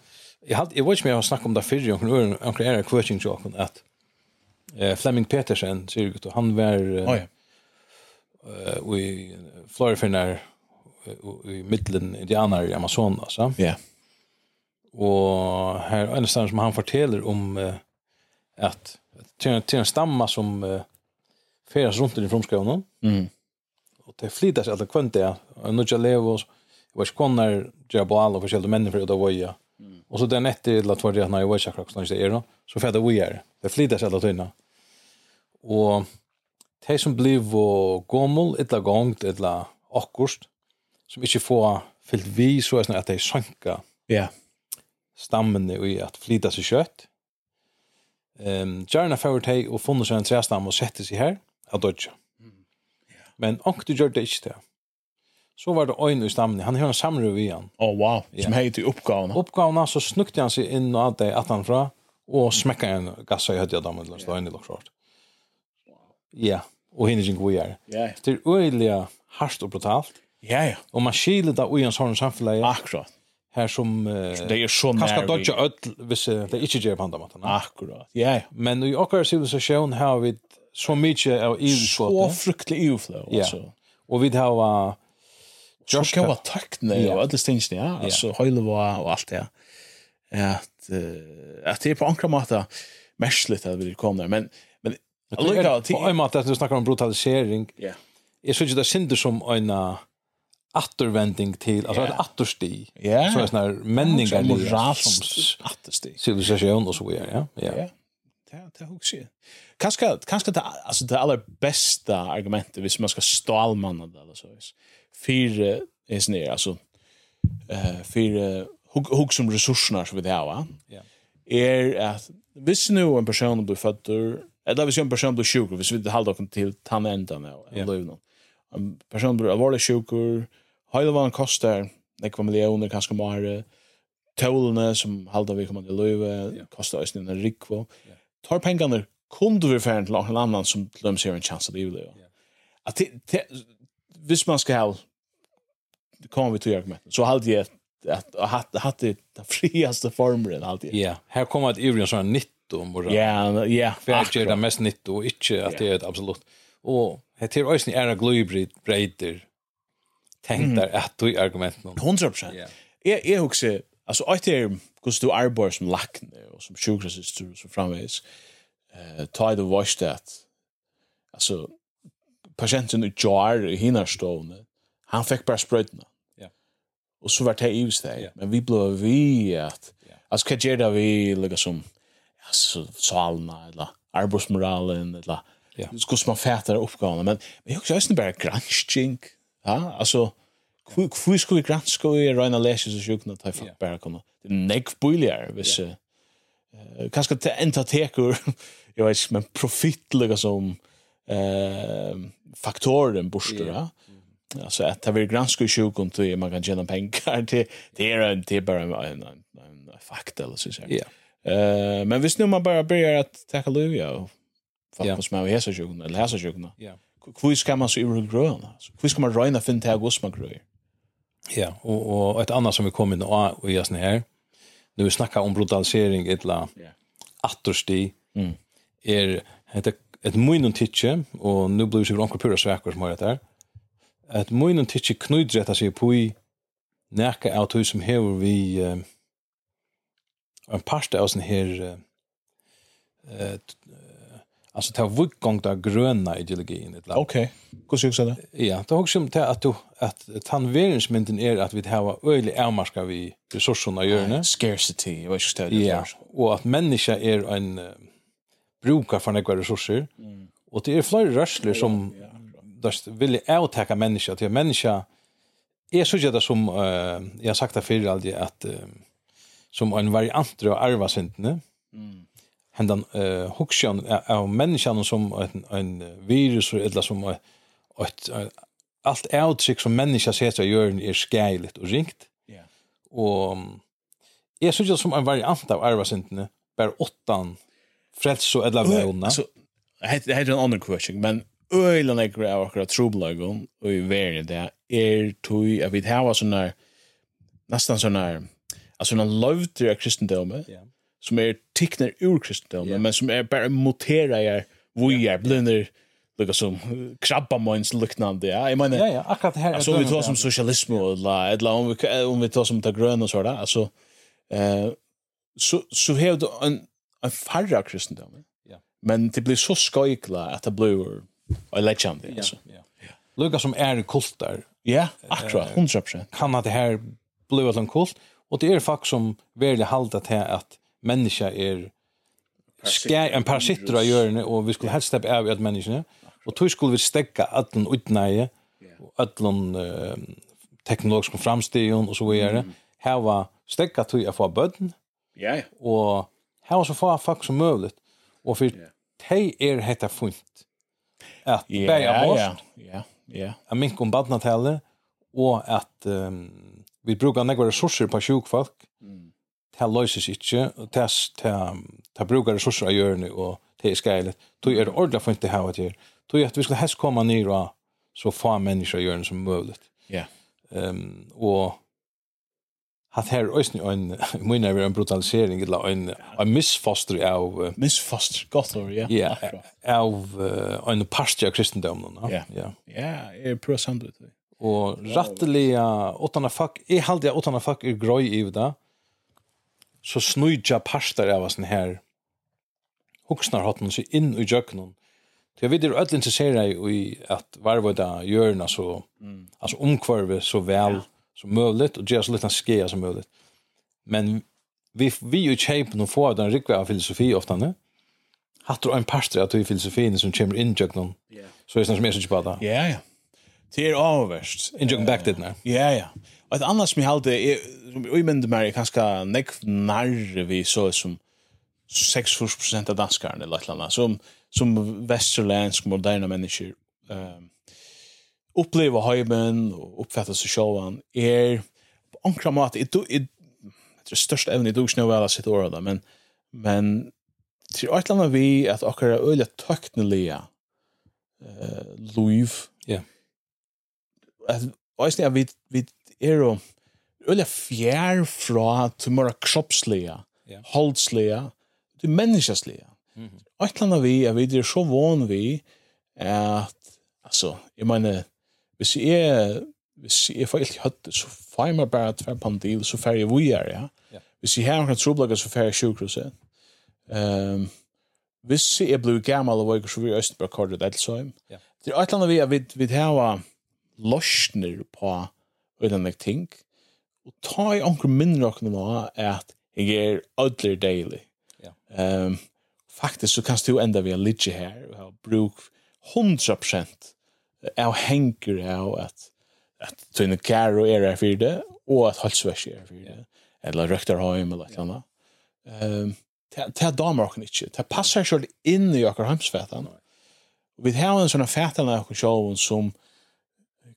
jag hade jag vet inte jag jeg har om det för og noen är er en kvøtning til att eh, Fleming Petersen, ser ut och han var eh, oh, ja. uh, i mitten i middelen indianer i Amazonas. Ja. Yeah. här her en som han berättar om uh, att til en, en stamma som uh, färas runt i frumskolan. Mm. Och det flitas alla det. Och nu jag lever och jag konar jag på alla för människor och då var jag. Och så den ett till att vara när jag var jag också när det är då. Så för vi är. Det flyttas alla tunna. Och det som blev och gommel ett lag gångt ett lag akkurst som inte får fyllt vi så är det att det är sanka. Ja. Yeah. Stammen i att flyta sig kött. Ehm um, gärna för att och funnit sig en trästam och sätter sig här at dodja. Men onkel gjør det ikke det. Så var det øyne i stammen. Han har en samru vi han. Åh, oh, wow. Som heit i oppgavene. Oppgavene, så snukte han seg inn og det at han fra, og smekka en gassa i høyde av damen, løs det øyne lukk svart. Ja, og henne gikk vi er. Ja, ja. Det er øyelig hardt og brutalt. Ja, ja. Og man skiler det ui en sånn samfunn. Akkurat här som Uh, det er så nær. Kanske dodge öll hvis det är inte ger på andra maten. Akkurat. Ja, ja. Men i och med civilisation har vi så mycket av EU-flöden. Så fruktlig EU-flöden. Ja. Och vi har... Uh, Josh så kan vara tackna yeah. och alla stängs ja. Alltså hela var och allt det. Att uh, att det är på ankra mata märsligt att vi kommer där men men lucka till på en mata att du snackar om brutalisering. Ja. Jag såg ju det synder som en attervänding till alltså ett attersti. Så är sån här männingar moral som attersti. Civilisation och så vidare, ja. Ja. Det det hooks ju kanske kanske det alltså det allra bästa argumentet hvis man ska stalmanna det eller så vis. Fyra är snär alltså eh fyra hugg hugg som resurserna så vi det va. Ja. Är att hvis nu en person blir född eller hvis en person blir sjuk, hvis vi det håller dem till tandända med och lov någon. En person blir allvarligt sjuk, hela vad han kostar, det kommer miljoner kanske mer tålene som halda vi kommer til løyve, yeah. kosta oss en rikvo. Tar pengene kom du vara färd till någon annan som glöm sig en chans att det blir. Att visst man ska ha kommer vi till argument. Så hade jag att hade hade den friaste formen alltid. Ja, här kommer att Urian sån nytt om bara. Ja, ja, för det mest nytt och inte att det är ett absolut. Och det är också en globrid breder. Tänk där att du argument någon. 100%. Ja. Är är också alltså att det är hur du arbetar som lackne och som sjukhusassistent och så framvis. Eh eh ta det wash that. altså patienten i jar i hinarstående. Han fick bare sprötna. Ja. og så vart det ivs där. Men vi blev vi att altså vad gör det vi lägger som alltså salna eller arbetsmoralen eller ja. skulle man fatta uppgåvan men men jag också bare granskning. Ja, altså Hvor hvor skulle vi granske i Reina Lesjes og sjukna ta for bare komme. Det er nekk buljer hvis kanskje til enta tekur jag vet men profitliga som eh faktoren borster yeah. ja alltså att det vill granska sjukan till man kan tjäna pengar till det är en det är bara en en, en fakta eller så så. Ja. Eh men visst nu man bara börjar att ta Olivia och fatta på små hästar sjukan eller hesa sjukan. Ja. Hur ska man så i grön? Hur ska man räna fin till augusti man gröjer? Ja, och och ett annat som vi kommer in och och just här. Nu vi snackar om brutalisering ett la. Ja. Attersti. Mm er hetta et munun titje, og nu blir sikkert onkur pura svekkar som har etter, et munun titje knudretta seg på i nekka av tog som hever vi uh, en parste av sånn her uh, alltså ta grøna gröna ideologin ett Ok, Okej. Hur syns det? Ja, det har också til at du at tanveringsmynden er at vi har öjlig avmarska vi resurserna gör nu. Scarcity, vad ska det Ja, og at menneska er en brukar för några resurser. Mm. Och det är fler rörsler som ja, ja, ja. vill avtäcka människa till människa är så som uh, jag har sagt det förr alltid att uh, som en variant av arvasynden. Mm. Händan uh, huxan av människan som en, en virus eller som ett, ett, ett allt outskick som människa ser sig gör är skäligt och ringt. Ja. Yeah. Och är det som en variant av arvasynden bara åttan frälso eller vägna. Så det heter en annen question, men øyla är grej av akkurat troblagon og i verden det er tog, at vi har var sån där nästan sån där alltså en love till kristendomen som er ticknar ur kristendomen yeah. men som er är bara motera er vojar blunder lukka som krabba minds liknande ja. Jag menar ja ja akkurat här alltså vi tar som socialism och la eller om vi om vi tar som ta grön och sådär alltså eh så så har du en en farra kristendom. Ja. Men det blir så skojkla att det blir en legend. Ja, ja. Luka som är kultar. Ja, akkurat, 100%. Kan at det här blir en kult. Och det är faktisk som väldigt halda til att menneska är skär en parasitter av hjørne och vi skulle helst steppe av at menneskene och tog skulle vi stäcka allen utnäje och allen eh, teknologiske framstegen och så vidare. Mm. Var stäcka tog jag för böden. Ja, ja. Och ha så få folk som möjligt och för yeah. te är hetta fint att yeah, bära bort ja ja ja. att minska om badnatelle och att um, vi brukar några resurser på sjukfolk mm. det löses inte och det, det, det brukar resurser att göra nu och det är skäligt då är det ordentligt fint det här att göra då är att vi skulle helst komma ner och så få människor att göra som möjligt ja. Yeah. um, och hat her òsni ein mun er ein brutalisering ella ein ein misfoster av misfoster gottor ja. Ja av ein pastor no? Ja. Ja. Ja er pro samlut og ratteliga åttana fuck er haldi åttana fuck er grøy i det så snuja pastor av sån her. Hugsnar hatten sig inn i jöknon Så vi er öll interesserade i at varvöda gjørna så, mm. altså omkvarve så vel, som möjligt och göra så lite skea som möjligt. Men vi vi ju shape nu får den rikva av filosofi ofta nu. Hattar en pastor att i filosofin som kommer in jag någon. Så är det som är så bara. Ja ja. Det är avvärst. In jag back det när. Ja ja. Och ett annat som jag hade är som jag menar mig kanske neck när vi så som 6% av danskarna eller något annat som som västerländsk moderna människor ehm uppleva heimen og uppfatta seg själva är på ankra mat det är det största ämnet i dag snö vel att sitta orda men men till ett land vi att akra öliga tekniska eh liv ja. Att alltså vi vi er jo øyla fjær fra till mera kroppsliga holdsliga till människasliga ett land vi är vi er så van vi at, altså, jeg mener, hvis jeg, hvis jeg får ilt i høttet, så får jeg meg bare tver på en deal, så får jeg vujer, ja. ja. Hvis jeg har noen troblager, så får jeg sjukhuset. Um, hvis jeg blir gammel og vøyker, så vil jeg østen bare kortet et så. Ja. Det er et eller annet vi har vi vidt hava løsner på øyne ting, og ta i anker mindre åkne nå at jeg er ødler deilig. Ja. Um, faktisk så kan du enda vi har litt her, og har bruk 100% av henker av at at tøyne kær og er for det og at halsvæsk er for det eller røkter heim eller et eller annet. Det er damer kan ikke. Det passer selv inn i akkurat heimsfetan. Og vi har en sånn fetan av sjåen som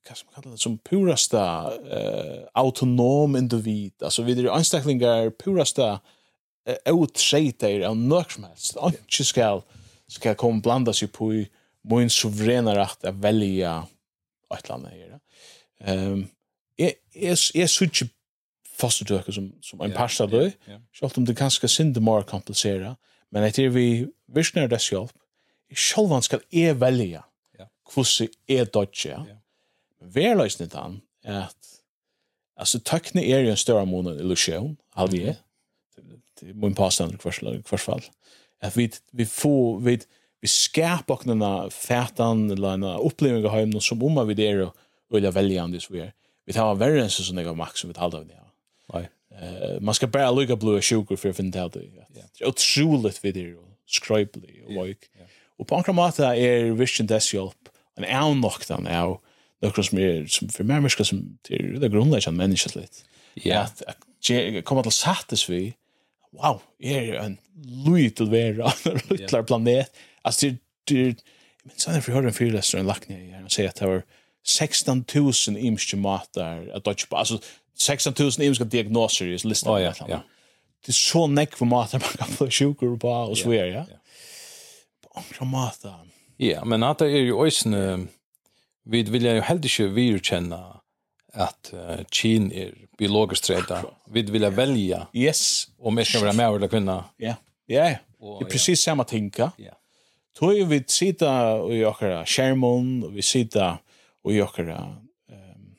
hva som kallar det, som purasta uh, autonom individ. Altså vi er anstaklingar purasta uh, utseitar av nøk som helst. Ikke skal, skal komme blanda seg på i min suveräna rätt att välja ett land här. Ehm är är är så fostertøker som, som en pasta då. yeah, yeah. om det ganske sinde mer komplicera, men det är vi visner dess hjelp, selv om skal jeg Ja. hvordan jeg dodger, Ja. men vi er løsnet den at altså tøkne er jo en større måned illusion, halvje, Det är min påstand i hvert fall, at vi, vi får, vi, vi skärp och den färtan eller en upplevelse hem någon som om vi det och vill välja om det så vi vi tar värre än så som jag max som vi talar om det nej. Eh man ska bara lucka blue sugar för fint out det. Otroligt video scribbly och like och på något sätt är vision dess hjälp en avnocktan av några som är som för människor som till det grundläggande människligt ja. Att komma till sattes vi wow är en lutig vera en lutig planet. Alltså det, det men sen för hörde en fyrläsare en lackning här och säger att det var 16 000 imske matar att dodge på alltså 16 000 imske diagnoser är listan. Oh, ja, ja. Det är så näck för matar man kan få sjukor på och så vidare. Ja. På andra matar. Ja, men att det är ju ösn vi vill ju helt inte virkänna att uh, Kina är biologiskt träda. Vi vill välja. Yes. Om jag ska vara med eller kunna. Ja. Ja. Det är precis samma tänka. Ja. Tøy vi sita i okkara skjermon, og vi sita i okkara um,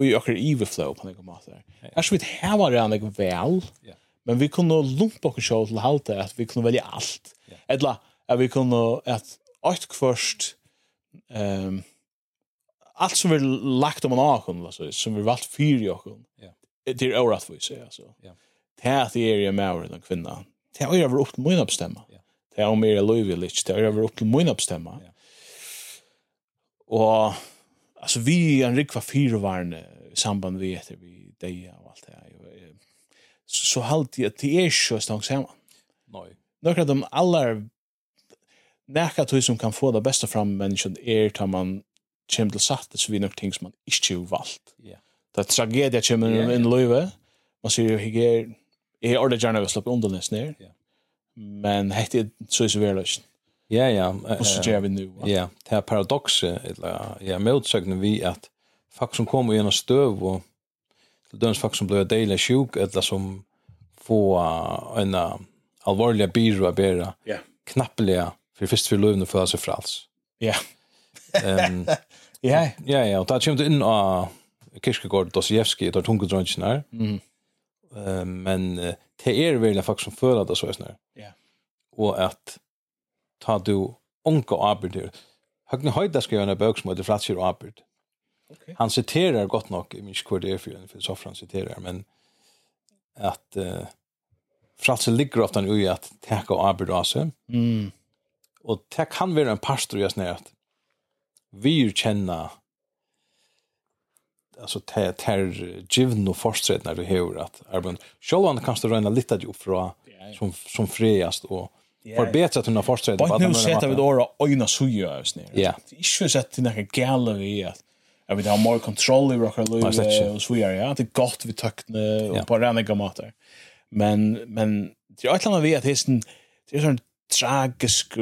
i okkara iveflow på noen måte. Ers vi hava det anna vel, yeah. men vi kunne lumpa okkar sjå til halte at vi kunne velja alt. Yeah. Edla, at vi kunne at alt kvørst um, allt som vi lagt om en akon, alltså, som vi valgt fyr i akon, yeah. det är orättvis, alltså. Yeah. Det här är jag med över den kvinna. Det här är jag över upp mina bestämma. Det er om jeg er løyvel ikke. Det er over opp til min oppstemme. Ja. Og altså, vi er en rikva firevarende i samband vi etter vi deg og alt det her. Så, så halte jeg at det er ikke stang sammen. Nei. Några av de aller näka tog som kan få det bästa fram människan är tar man kommer till satt så vi nog ting som man inte har valt. Ja. Det är tragedia kommer yeah, yeah. in löve. Man ser ju hygge är ordet gärna vi släpper undan nästan ner. Ja men hette er så så väl löst. Ja ja, och så gör vi nu. Ja, det paradoxa paradoxet eller ja, motsögnen vi at folk som kommer i en stöv og til döms folk som blir dela sjuk eller som får en alvorliga byrå att bära. Ja. Knappliga fyrir först för löven för sig frals. Ja. Ehm Ja, ja, ja, og där kommer det in av Kirkegård Dostojevskij, där tunga drönchen her. Mm. men det är virkelig folk som føler det så här. Ja. Och att ta du onka arbete. Högne Høyda skrev en bøk som heter Flatsir og arbeid. Okay. Han citerar godt nok, i minns hva det er for en filosof han citerar, men at uh, Flatsir ligger ofte i at tek og arbeid av seg. Mm. Og det kan være en pastor i oss att vi kjenner alltså ter ter givna när du hör att Arben Shalon kan stå rena lite upp från som som friast och förbättra att hon har försträdna bara nu sätter vi då ögna suja oss ner. Ja. Inte så att det är galleri att Jag vill ha mer kontroll över våra liv och så vidare. Ja, det är gott vi tökne och på rena gammater. Men men det är alltid vi att det är sån det är sån tragisk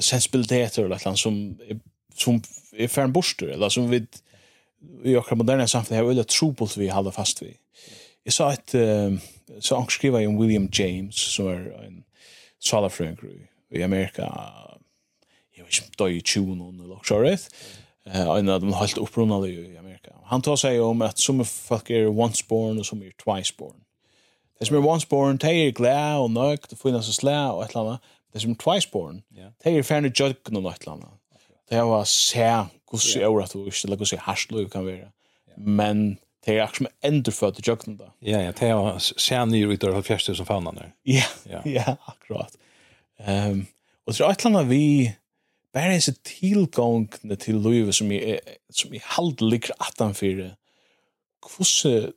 sensibilitet eller något som som är färn borster eller som vi i okra moderna samfunnet har veldig trobult vi halda fast vi. Jeg sa et, uh, så anker skriva om William James, som er en salafrøyngur i Amerika, jeg vet ikke om døy i 20 eller okra året, en av dem helt opprunnade i Amerika. Han tar seg om at som folk er once born og som er twice born. Det som er once born, de er glad og nøk, de finnes og slæ og et eller annet. Det som er twice born, de er ferdig jøkken og noe et eller annet. Det var sær hvordan er året du ikke, eller hvordan er hersløy kan vara. Men det er akkurat som endurfødt i jøkken da. Ja, ja, det er senere ut av fjerste som fanen där. Ja, ja, akkurat. Um, og det er et eller annet vi, bare disse tilgångene til livet som jeg, som jeg halvt ligger atanfyrir, hvordan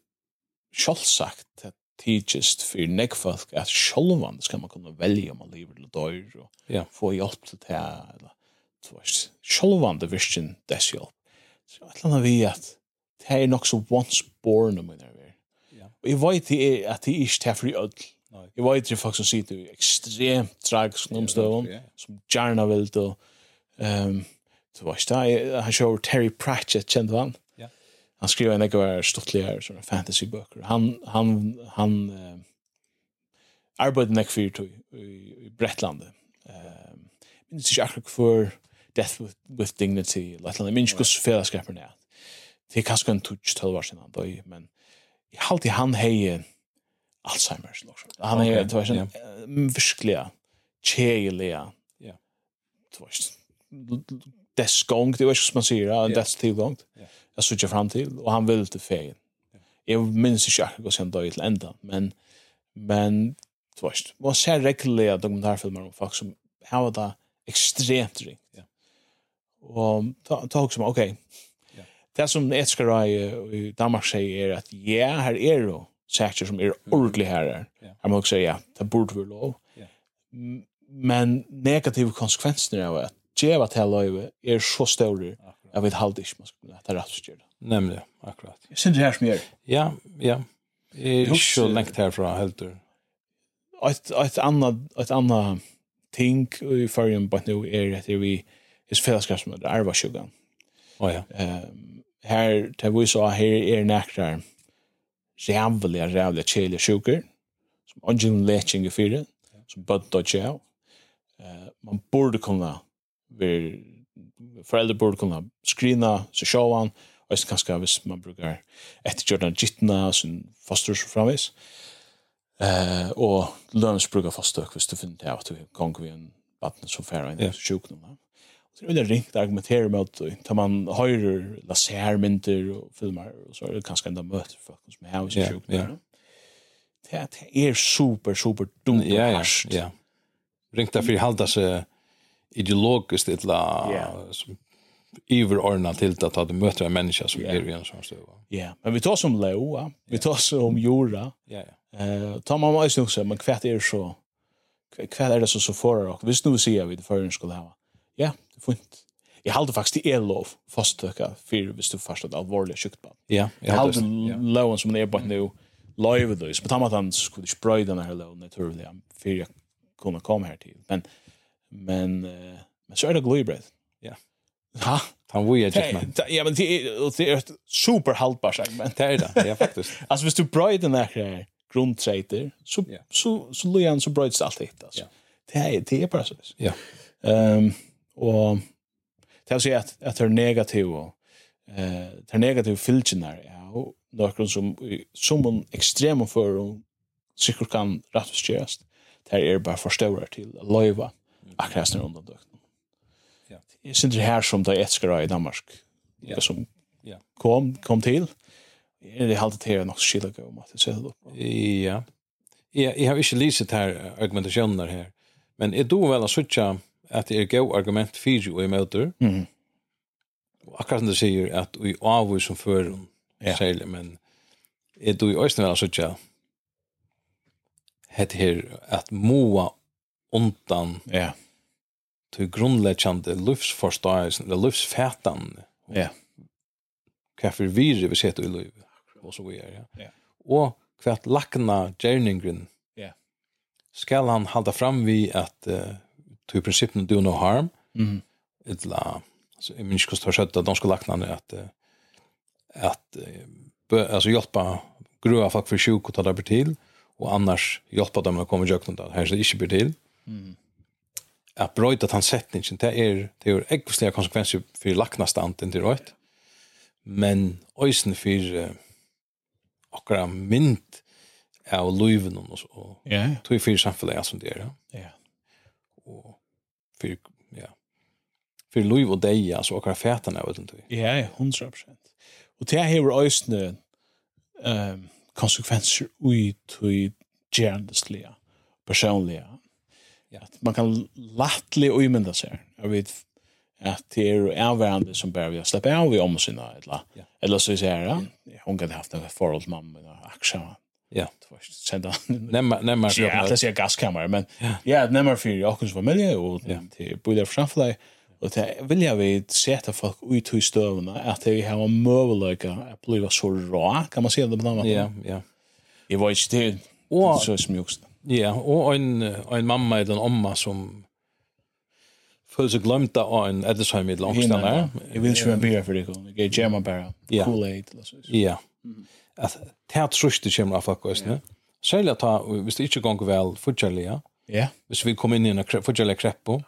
sjálfsagt det tidsist for nekfalk at sjálvan skal man kunne velja om man lever eller dør og ja. få hjelp til det eller du vet, sjolvande virkjen dess hjelp. Så jeg lander vi at det er nok så once born om jeg er. Og jeg vet det er at det er ikke det for ødel. Jeg vet det er folk som sier det er ekstremt tragisk omstøvn, som gjerne vil til ehm du vet, da, han kjører Terry Pratchett, kjente han? Ja. Han skriver en ekvar stortligere fantasy fantasybøker. Han, han, han, uh, arbeidde nekk fyrir tog i, i Bretlandet. Um, minnes ikke akkurat for death with, with dignity, lett eller minst gus fellesskapen er. Det er kanskje en tutsk tølvar sin han døy, men jeg halte han hei Alzheimer. Han hei, det var sånn, virkelig, kjelig, ja, det var sånn, deskong, det var ikke som man sier, en dess tilgång, jeg sutja fram til, og han vil til feien. Jeg minns ikke akkurat hvordan han døy til enda, men, men, det var sånn, man ser regulere dokumentarfilmer om folk som har det ekstremt ringt. Ja. Och ta ta också okej. ja. Det som etskar i Danmark säger är att ja, här är det saker som är ordentligt här. Jag måste också säga, det borde vi lov. Ja. Men negativa konsekvenser av att geva till löjve är så stora jag vet halvt inte man skulle kunna ta rätt för det. Nämligen, akkurat. Jag syns det här som gör. Ja, ja. Jag är så längt härifrån, helt du. Ett, ett annat, ett annat ting i förrän på nu är att vi his fellesskapsmøte, arvasjugan. Å oh, ja. Ehm her, det vi så her er nekrar rævliga, rævliga kjelige sugar. som ungen leking i fire, som bud og kjau. Eh man borde kunna, vi, foreldre borde kunna screena så sjåan, og så kanskje hvis man brukar Jordan gittna, sin foster så framvis. Uh, og lønns brukar foster, hvis du finner det av at du gonger vi en vatten som færre enn sjuknum. Ja. Så det är ringt argumentera med att tar man höjer lasermynter och filmer och så är det kanske ända möter folk som är hos sjuk. Ja. Det är super super dumt och harsht. Ja, ja. Ringt därför halda sig ideologiskt ett la som överordnat till att ta det möter en människa som är i en sån stöv. Ja, men vi tar som Leo, vi tar som Jora. Ja, ja. Eh, tar man mig så men kvätt är så kvätt är det så så förar och visst nu ser vi det förrän skulle ha Ja, det er fint. Jeg halte faktisk det er lov fasttøkka for hvis du først et alvorlig sjukt på. Ja, jeg halde ja. loven som det er bare nå løyve det, Så på tammet han skulle ikke brøy denne her loven naturlig for jeg kunne komme her til. Men, men, men så er det gløybredd. Ja. Ha? Han var ju ett Ja, men det är ett superhaltbart segment. Det är det, ja faktiskt. alltså, hvis du bröjer den här grundträter, så, så, så, så löjer han så bröjts allt hit. Alltså. Ja. Det, är, det är bara så. Ja. Um, Og det vil si at, at det er negative, eh, det er negativt fylgjene ja jo noen som, som en ekstrem for og sikkert kan rettvis Det er bare forstøvere til løyva akkurat når under døgnet. Ja. Jeg synes det her som det etskere i Danmark ja. som ja. kom, kom til. Er det halte til nok skillet om at det setter opp? Ja. Jeg, jeg har ikke lyset her argumentasjoner her, men jeg do vel å sitte at det er gau argument fyrir og imøter. Mm. Og akkurat som du sier at vi avvis som fører ja. særlig, men er du i òsne vel sutja het her at moa undan ja. til grunnleggjande livsforståelsen, eller livsfætan, ja. hva for vire vi setter i livet, og så videre. Ja. ja. Og hva lakna gjerningren, ja. skal han halda fram vi at uh, to i prinsippen do no harm. Mm. Ett la så i minns kost har skött att de ska lackna nu att att alltså hjälpa gröa folk för sjuk och ta det till och annars hjälpa dem att komma jag kunde här så inte blir till. Mm. Att bröta att han sättningen det är det är ekosliga konsekvenser för lacknastand inte rätt. Men ösen för akkurat mynd av luven och så. Ja. Tror för samfunnet som det är. Ja. Och för ja för Louis och dig alltså och av vet inte. Ja, 100%. Och det här är ösnö ehm konsekvenser ut i gärningsliga personliga. Ja, man kan lättligt uimynda sig. Jag vet att det är avvärande som bär vi att släppa av i omsyna eller, ja. eller så är ja. hon kan haft en förhåll mamma och aksja Ja. Sända. Nämma nämma för att det är gaskammare men ja, nämma för ju också familj och till både för samfly och det vill jag vi sätta folk ut i stövna att vi har en möjlighet att bli så rå kan man se det på något Ja, ja. Jag var inte det. och så smjukst. Ja, och en en mamma eller en mamma som Føler seg glemt av en Edelsheim i langstående. Jeg vil ikke være en bier för det. Jeg gjør meg bare. Kool-Aid. Ja at det truste kommer av folk, yeah. Særlig ta, hvis det ikke går vel, fortjellig, ja. Ja. Hvis vi kommer inn i en fortjellig kreppo,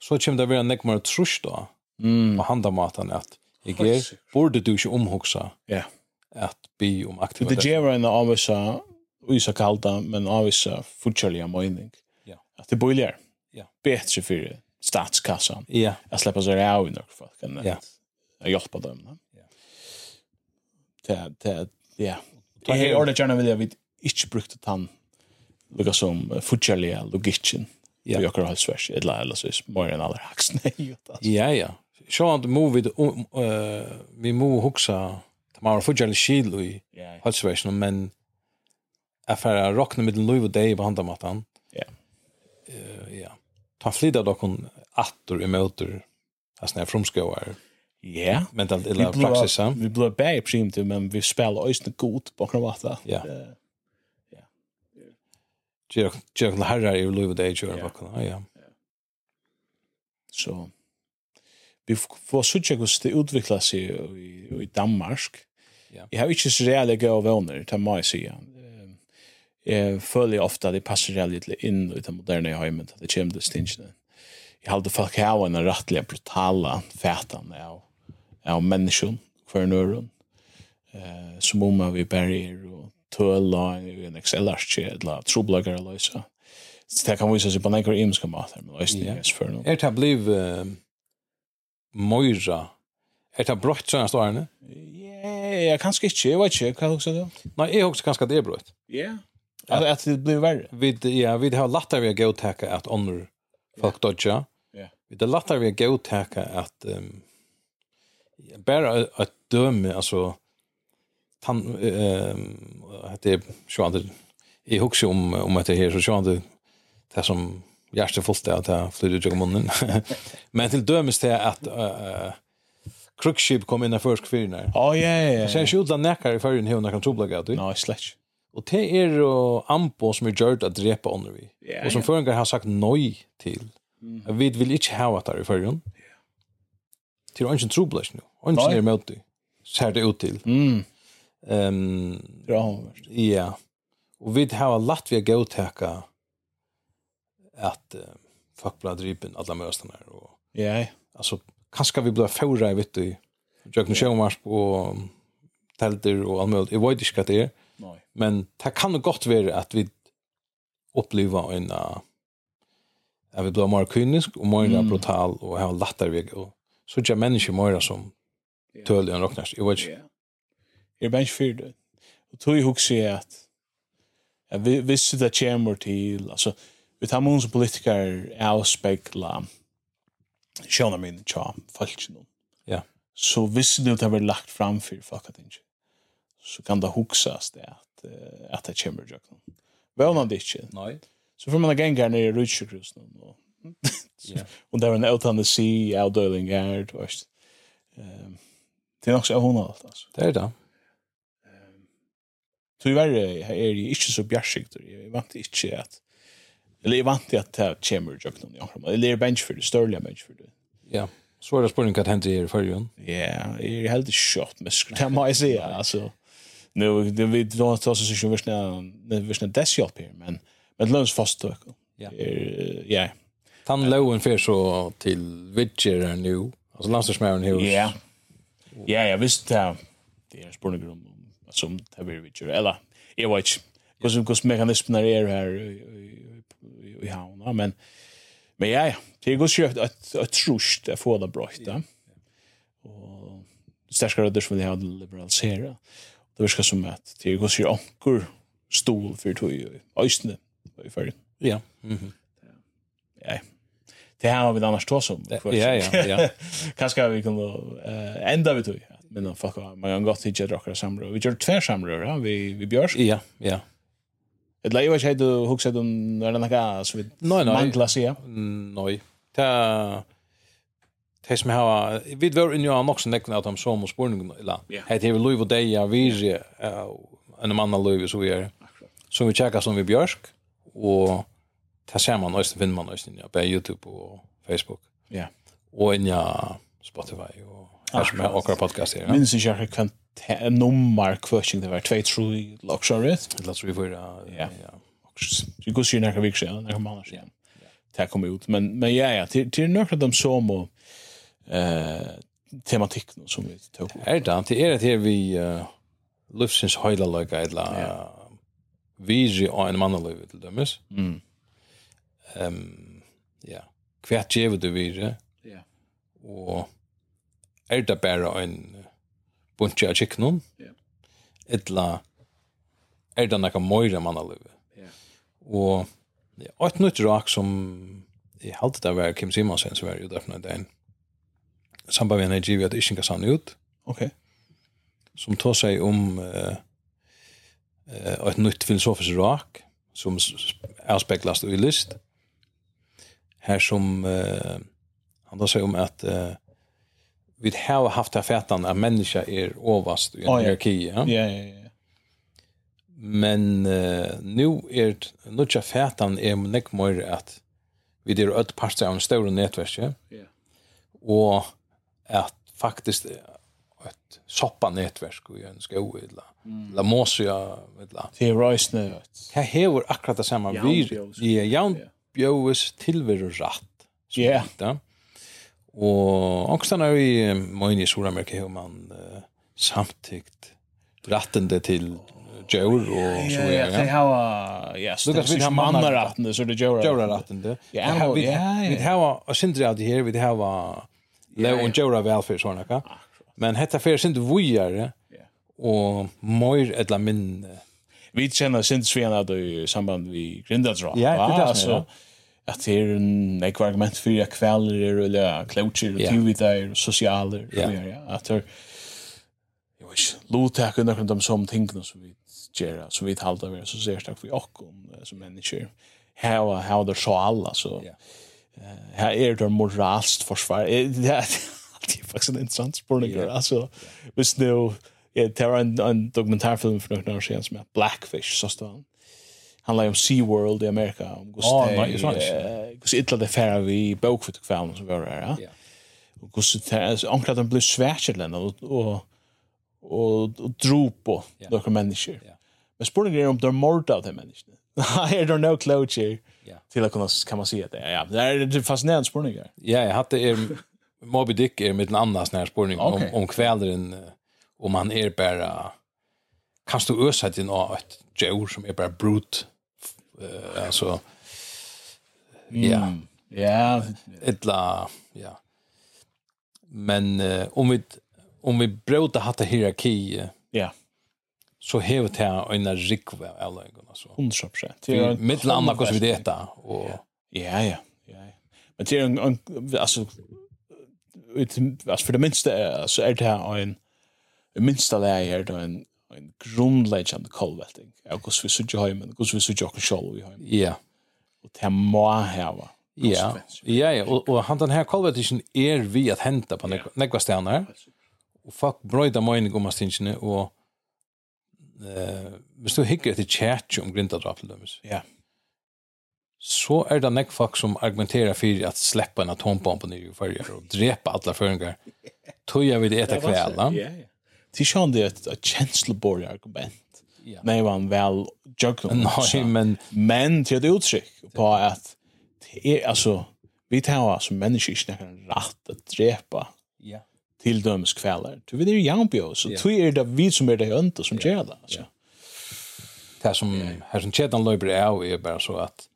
så kommer det være en nekmere trust da, mm. på handamaten, at jeg er, burde du ikke omhugsa ja. at bi om aktivitet. Det gjør en avvisa, uisa kalda, men avvisa fortjellig av mening. Ja. At det bøyler. Ja. Betre for statskassan. Ja. At släppa sig av i några folk. Ja. Att hjälpa dem. Ja det, det, ja. Jeg er ordentlig gjerne vil jeg vidt inte brukt han lukka som futjalige logikken ja. i akkurat halsvers, eller ellers hvis mer enn aller haksene. Ja, ja. Så han må vi, vi må huksa, det var futjalige kilo i halsversen, men jeg rockna råkne med den lov og deg i behandamatan. Ja. Ja. Ta flytta dokken attor i møter, altså når jeg fromskåer, Ja, men det är praxis. Vi blir bättre primt, men vi spelar ösna god på något vatten. Ja. Ja. Jerk, jerk, herrar i Louis Day, jerk, ja. Ja. Så vi får sucha hur det utvecklar sig i, i Danmark. Ja. Jag har inte så rejäla gå vänner, tar mig säga. Jag följer ofta det passar rejält in i det moderna hemmet, det kommer det stinsen. Jag håller folk här en rättliga brutala fätan av av människan för en öron eh, som om vi bär och töla i en Excel-ark eller troblagar eller lösa. Så det kan visa sig på några imska matar men lösa det är för något. Er det bliv uh, møyra? Er det brøtt sånne stårene? Ja, kanskje ikke, jeg vet ikke, hva er det? Nei, jeg husker kanskje det er brøtt. Ja, at, at det blir verre. Vi, ja, vi har latt vi å gå at ånder folk dodja. Ja. Vi har latt vi å gå at um, bara att döma alltså han ehm hade ju andra i huxar om om att det här så så andra det som hjärta fullt att det flyger ut ur munnen. Men till dömes det att eh Krugship kom in i först kvirin här. Ja, ja, ja. Sen skjutla näkar i förrän hon kan toblaga du. Nei, slett Och det är ju Ampo som är gjort att drepa under vi. Och som förrän har sagt nej till. Vi vill inte ha att det i förrän. Ja Det er ikke troblash nu. Ikke er møte. Ser det ut til. Mm. Ehm ja. Ja. Og vi har latt vi gå tacka att uh, folk blood ripen alla möstarna och ja. Yeah. Altså, kanskje vi blir förra vet du. Jag kan se om tälter och allt möjligt. Jag vet inte det är. Men det kan gott vara att vi upplever en uh, att vi blir mer kynisk och mer mm. brutal och har lättare väg och så är människor mer som tål en rocknärs. Jag vet inte. Jag är inte för det. Och tog ihåg sig att Ja, vi visste det kommer till, alltså, vi tar många politiker avspegla sjöna min tja, falsk nu. Ja. Så visste du att det var lagt fram för folk att inte. Så kan det huxas det att, att det kommer till. Väl när det inte. Nej. Så får man gänga ner i rutsjökrus nu. Och där var en eutanasi, outdeling är, du vet. Ehm det är nog så hon allt alltså. Det er det. Ehm tyvärr är det inte så bjärsigt. Jag vant inte att eller jag vant att det kommer jag kan jag. Eller är bench för det störliga bench för det. Ja. Så er det spurning att hända i förrjun. Ja, är det helt shot med det må jag säga alltså. Nu det vi då tar så sig ju visst när visst när det hjälper men men löns fast då. Ja. Er, Ja, Han lowen för så till Witcher nu. Alltså landslagsmären hus. Ja. Ja, jag visste det. Det är spårning om som det blir Witcher eller jag vet inte. Kus kus mekanismen är här i havna men men ja, det går köpt att att trust att få det bra ja. Och stärska det som vi har liberalisera. Det verkar som att det går så ankor stol för tog i östne i förr. Ja. Mhm. Ja det här har vi annars tås om. Ja, ja, ja. Kanske vi kunde uh, ända vi tog. Men folk har man kan gått till ett rockare. Vi gör två samrör, ja, vi, vi björs. Ja, ja. Et leiva ikkje du hugsa du når det nekka så vi mangla sida? Nei. Ta Det som har vi var inne och också näkna att de som och spårning eller det är Louis och Deja Virge en man Louis så vi är som vi checkar som vi Björk och ta ser man nästan finner man også, ja på YouTube og Facebook. Ja. Yeah. Och in ja Spotify och här som er akkurat podcast her. Ja. Minns ikke jeg kan ta nummer question det var 2 3 luxury. Det låter ju för ja. Ja. Vi går ju nästa vecka när kommer annars igen. Det kommer ut men men ja ja till till några av dem som och eh tematik som vi tog. Er det inte er det her vi uh, løftsins høyla løyga, eller ja. uh, Vigi og en mannaløyve til dømes. Mm um, ja, hvert gjevet du vire, ja. og er det bare en bunche av kjekkenen, ja. etla er det noe moira manna. Ja. Og ja, et nytt rak som jeg halte det var Kim Simonsen som var jo derfor den samband med energi vi at ikke kan sanne ut. Ok. Som tar seg om uh, uh, et nytt filosofisk rak som avspeklas i list här som uh, han handlar sig om att uh, vi har haft det här fätan att människa är ovast i en oh, hierarki. Ja? Ja, ja, ja. Men uh, nu är nu är fätan är mycket mer att vi är ett parter av en större nätverk. Ja. Yeah. Och att faktiskt ett soppa nätverk och en sko illa. Mm. La Mosia, jag illa. Det är rejsnö. Här har akkurat det samma vi. Ja, jaun bjövis tilveru rätt. Ja. Yeah. Inte. Och också när vi mån i Sydamerika hur man uh, samtykt rättande til Joe og så vidare. Ja, det har ja, så det vi har mannar ratten så det Joe Joe rättande. Ja, vi har vi har och synd det här vi har Leo och Joe välfärd såna kan. Men detta för synd vujare Og moir eller minn. vi kjenner sindsvena i samband vi grindadra. Ja, det er det att det är en ett argument för att kväller eller klocher och tv där sociala och ja. att det jag vet låta kunna kunna dem som tänker som vi gera som vi håller vi så ser stark för och om som människor how how the så alla så här är det moralst försvar det är faktiskt en intressant spårning alltså visst nu Ja, det var en, en dokumentärfilm för några år sedan som heter Blackfish, så stod han handlar om SeaWorld i Amerika om Gustav. Ja, oh, nej, så är det. illa det färra vi bok för kvällen som var där. Ja. Och Gustav omkring ankla den blev svärchelen och och och, och dro på yeah. några människor. Ja. Men spåren är om de mord av de människorna. I don't know closure. Ja. Till att kunna kan man se det. Ja, det är fascinerande spårningar. Ja, jag hade er, Moby Dick är mitt annars när spårning okay. om om kvällren om han är bara kan du ösa din av ett djur som är bara brut uh, alltså ja. Ja, ettla ja. Men eh, om vi om vi bråta hatta hierarki. Ja. Så hevet här en rikva eller något alltså. 100%. Det är mitt landa vi detta och ja ja. Ja. Men det är en alltså ut alltså för det minsta så är det här en minsta läge här då en en grundläggande kolvelting. Ja, hur vi söker hemmen, hur vi söker oss själva i hemmen. Ja. Och det må häva. Ja. Ja, ja, Og, og han den her kolveltingen er vi at henta på några stenar. Og fuck brøyda mig om stinchen og eh hvis du hikker etter kjært om grindadrap til dømes, ja. så er det nekk folk som argumenterer for at sleppa en atombombe nere i fyrir og drepa alle føringer. Tøya vil eta kvæla. Ja, ja det är ju det ett ett känsloborg argument. Ja. Nej, man väl joke Nej, men men till ett uttryck på att det är alltså vi tar som människor inte kan rätt att drepa. Ja. Till döms kvällar. Du vet det är jampio så yeah. tror det vi som är det önta som gör det alltså. Det som här som kedjan löper är är bara så att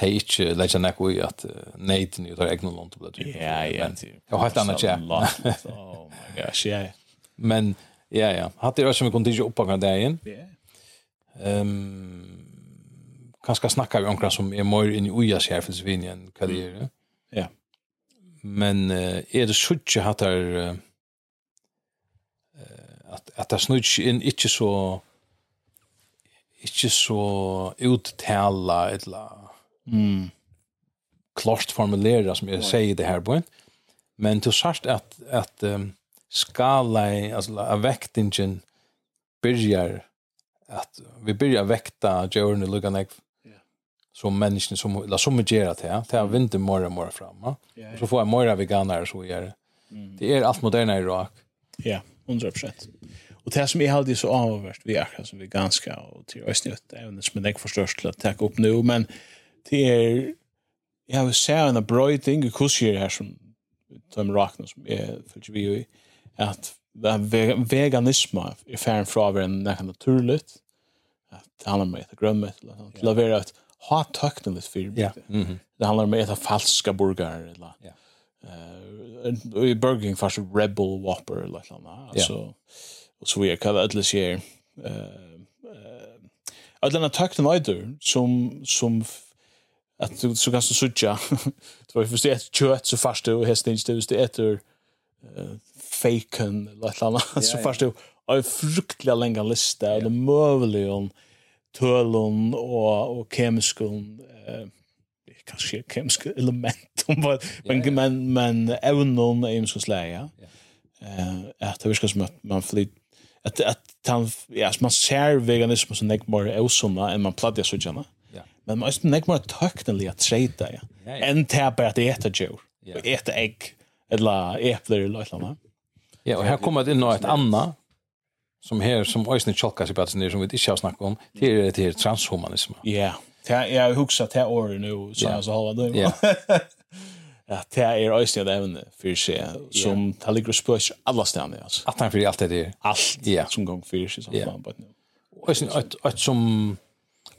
det er ikke legger nek i at neiten jo tar egnet lånt og det. Ja, ja. Det var helt annet, ja. Oh my gosh, ja, ja. Men ja, ja. Hatt det som vi kunde inte uppåka där igen. Ehm kanske snacka vi omkring som är mer in i oja självs vinjen karriär. Ja. Men eh, är det sjutje hatt där att att det snutch in inte så inte så uttala eller mm klart formulera som jag säger det här på. Men till särskilt att att um, skala i, alltså av vektingen börjar att vi börjar vekta djuren i luggan ägg som människan som eller som gör det här till vinter morgon morgon fram va så får jag mera veganer så gör det det är allt moderna i Irak. Ja 100% Och det som är alltid så avvärst vi är som vi ganska och till oss nytt även som jag förstår till att ta upp nu men det är jag vill säga en bröjting i kurser här som de rakna som är för vi at veganisme er færen fra å være nekka naturligt, at det handler om å ete grømmet, til å være et ha tøkneligt for yeah. mm -hmm. det handler om å ete falska burgare, eller yeah. uh, i Burger King fast Rebel Whopper, eller et eller annet, altså, og så vi er kallet alle sier, uh, uh, alle denne tøknelige som, som att du så kanske sucha. Det var ju förstås ett kött så fast du häst inte det är ett eh faken eller ett annat yeah, så fast du har fruktliga länga lista yeah. och det mövliga om tölon och, och kemiska eh, kanske kemiska element om vad men, yeah, men, men även är ju så släga eh, att det viskar som att man flyt att, att han, ja, man ser veganism som är mer osumma än man pladdar så gärna men man måste inte mer teknisk att träda ja. än det En bara att äta djur och äta ägg eller äppler eller något annat Ja, og her kommer det in et annet, som her, som ösnen chalkas i Batsen, som vi ikke har snakket om. Det er det her transhumanisme. Ja. Ja, jag huxar det här året nu så jag så håller det. Ja. Ja, det er ösnen det evne for seg, som det ligger og spörs alle stedene, altså. At han fyrir alt det där. Allt som gång för sig så man bara. Ösnen att att som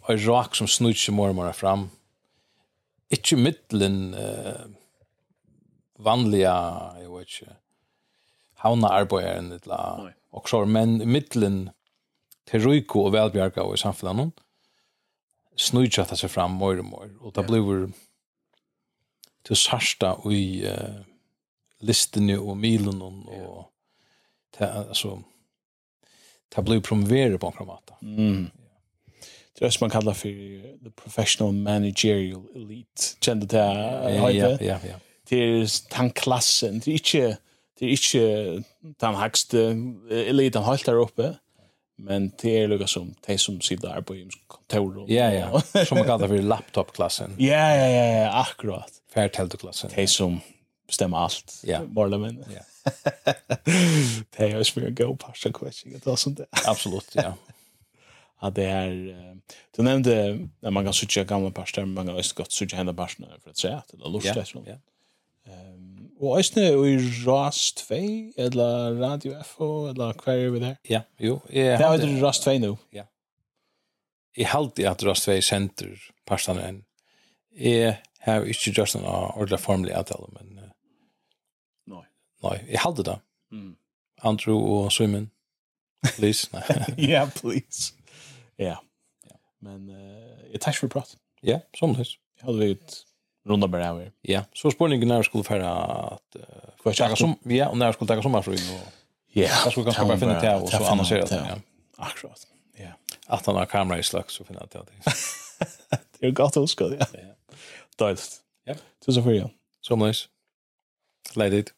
en rak som snutcher mer og mer fram. ikke middelen uh, vanliga, jeg vet ikke, havna arbeideren etla og så men mittlen til Ruiko og velbjerga og i samfunnet snujtjata seg fram mer og mer og det blir til sarsta i uh, listene og milen og yeah. ta, altså det blir promoveret på en kramata mm. Det är som man kallar för the professional managerial elite. Kände det här? Ja, ja, ja. Det är den klassen. Det är inte det er ikke de hakste, eliten de holdt der oppe, men det er lukka som de som sitter der på i kontor. Ja, ja, som man kallar for laptop-klassen. Ja, ja, ja, ja, akkurat. Færtelteklassen. De som bestemmer alt, ja. bare men. Ja. det er jo som en god parsa kvetsing, det er sånt det. Absolutt, ja. Ja, det er... Du nevnte at man kan sutja gamla parster, men man kan også godt sutja henne parster for et sett, eller lort, ja, ja. Og æsne i RAS 2, eller Radio FO, eller hva er vi der? Ja, jo. Det er jo RAS 2 nå. Ja. Jeg halte at RAS 2 senter parstene enn. Jeg har ikke gjort en ordentlig formelig avtale, men... Nei. Nei, jeg halte det. Mm. Andrew og Simon. Please. Ja, please. Ja. Men uh, jeg takk ikke for prat. Ja, som det. Jeg hadde vært runda bara över. Ja, så spårningen när skulle färra att för jag som ja, och när skulle ta sommarfru och ja, jag skulle kanske bara finna det och så annars är det ja. Akkurat. Ja. Att han har kamera i slags så finna det. Det är gott att ska ja. Dåligt. Ja. Så så för ja. Så nice. Lätt.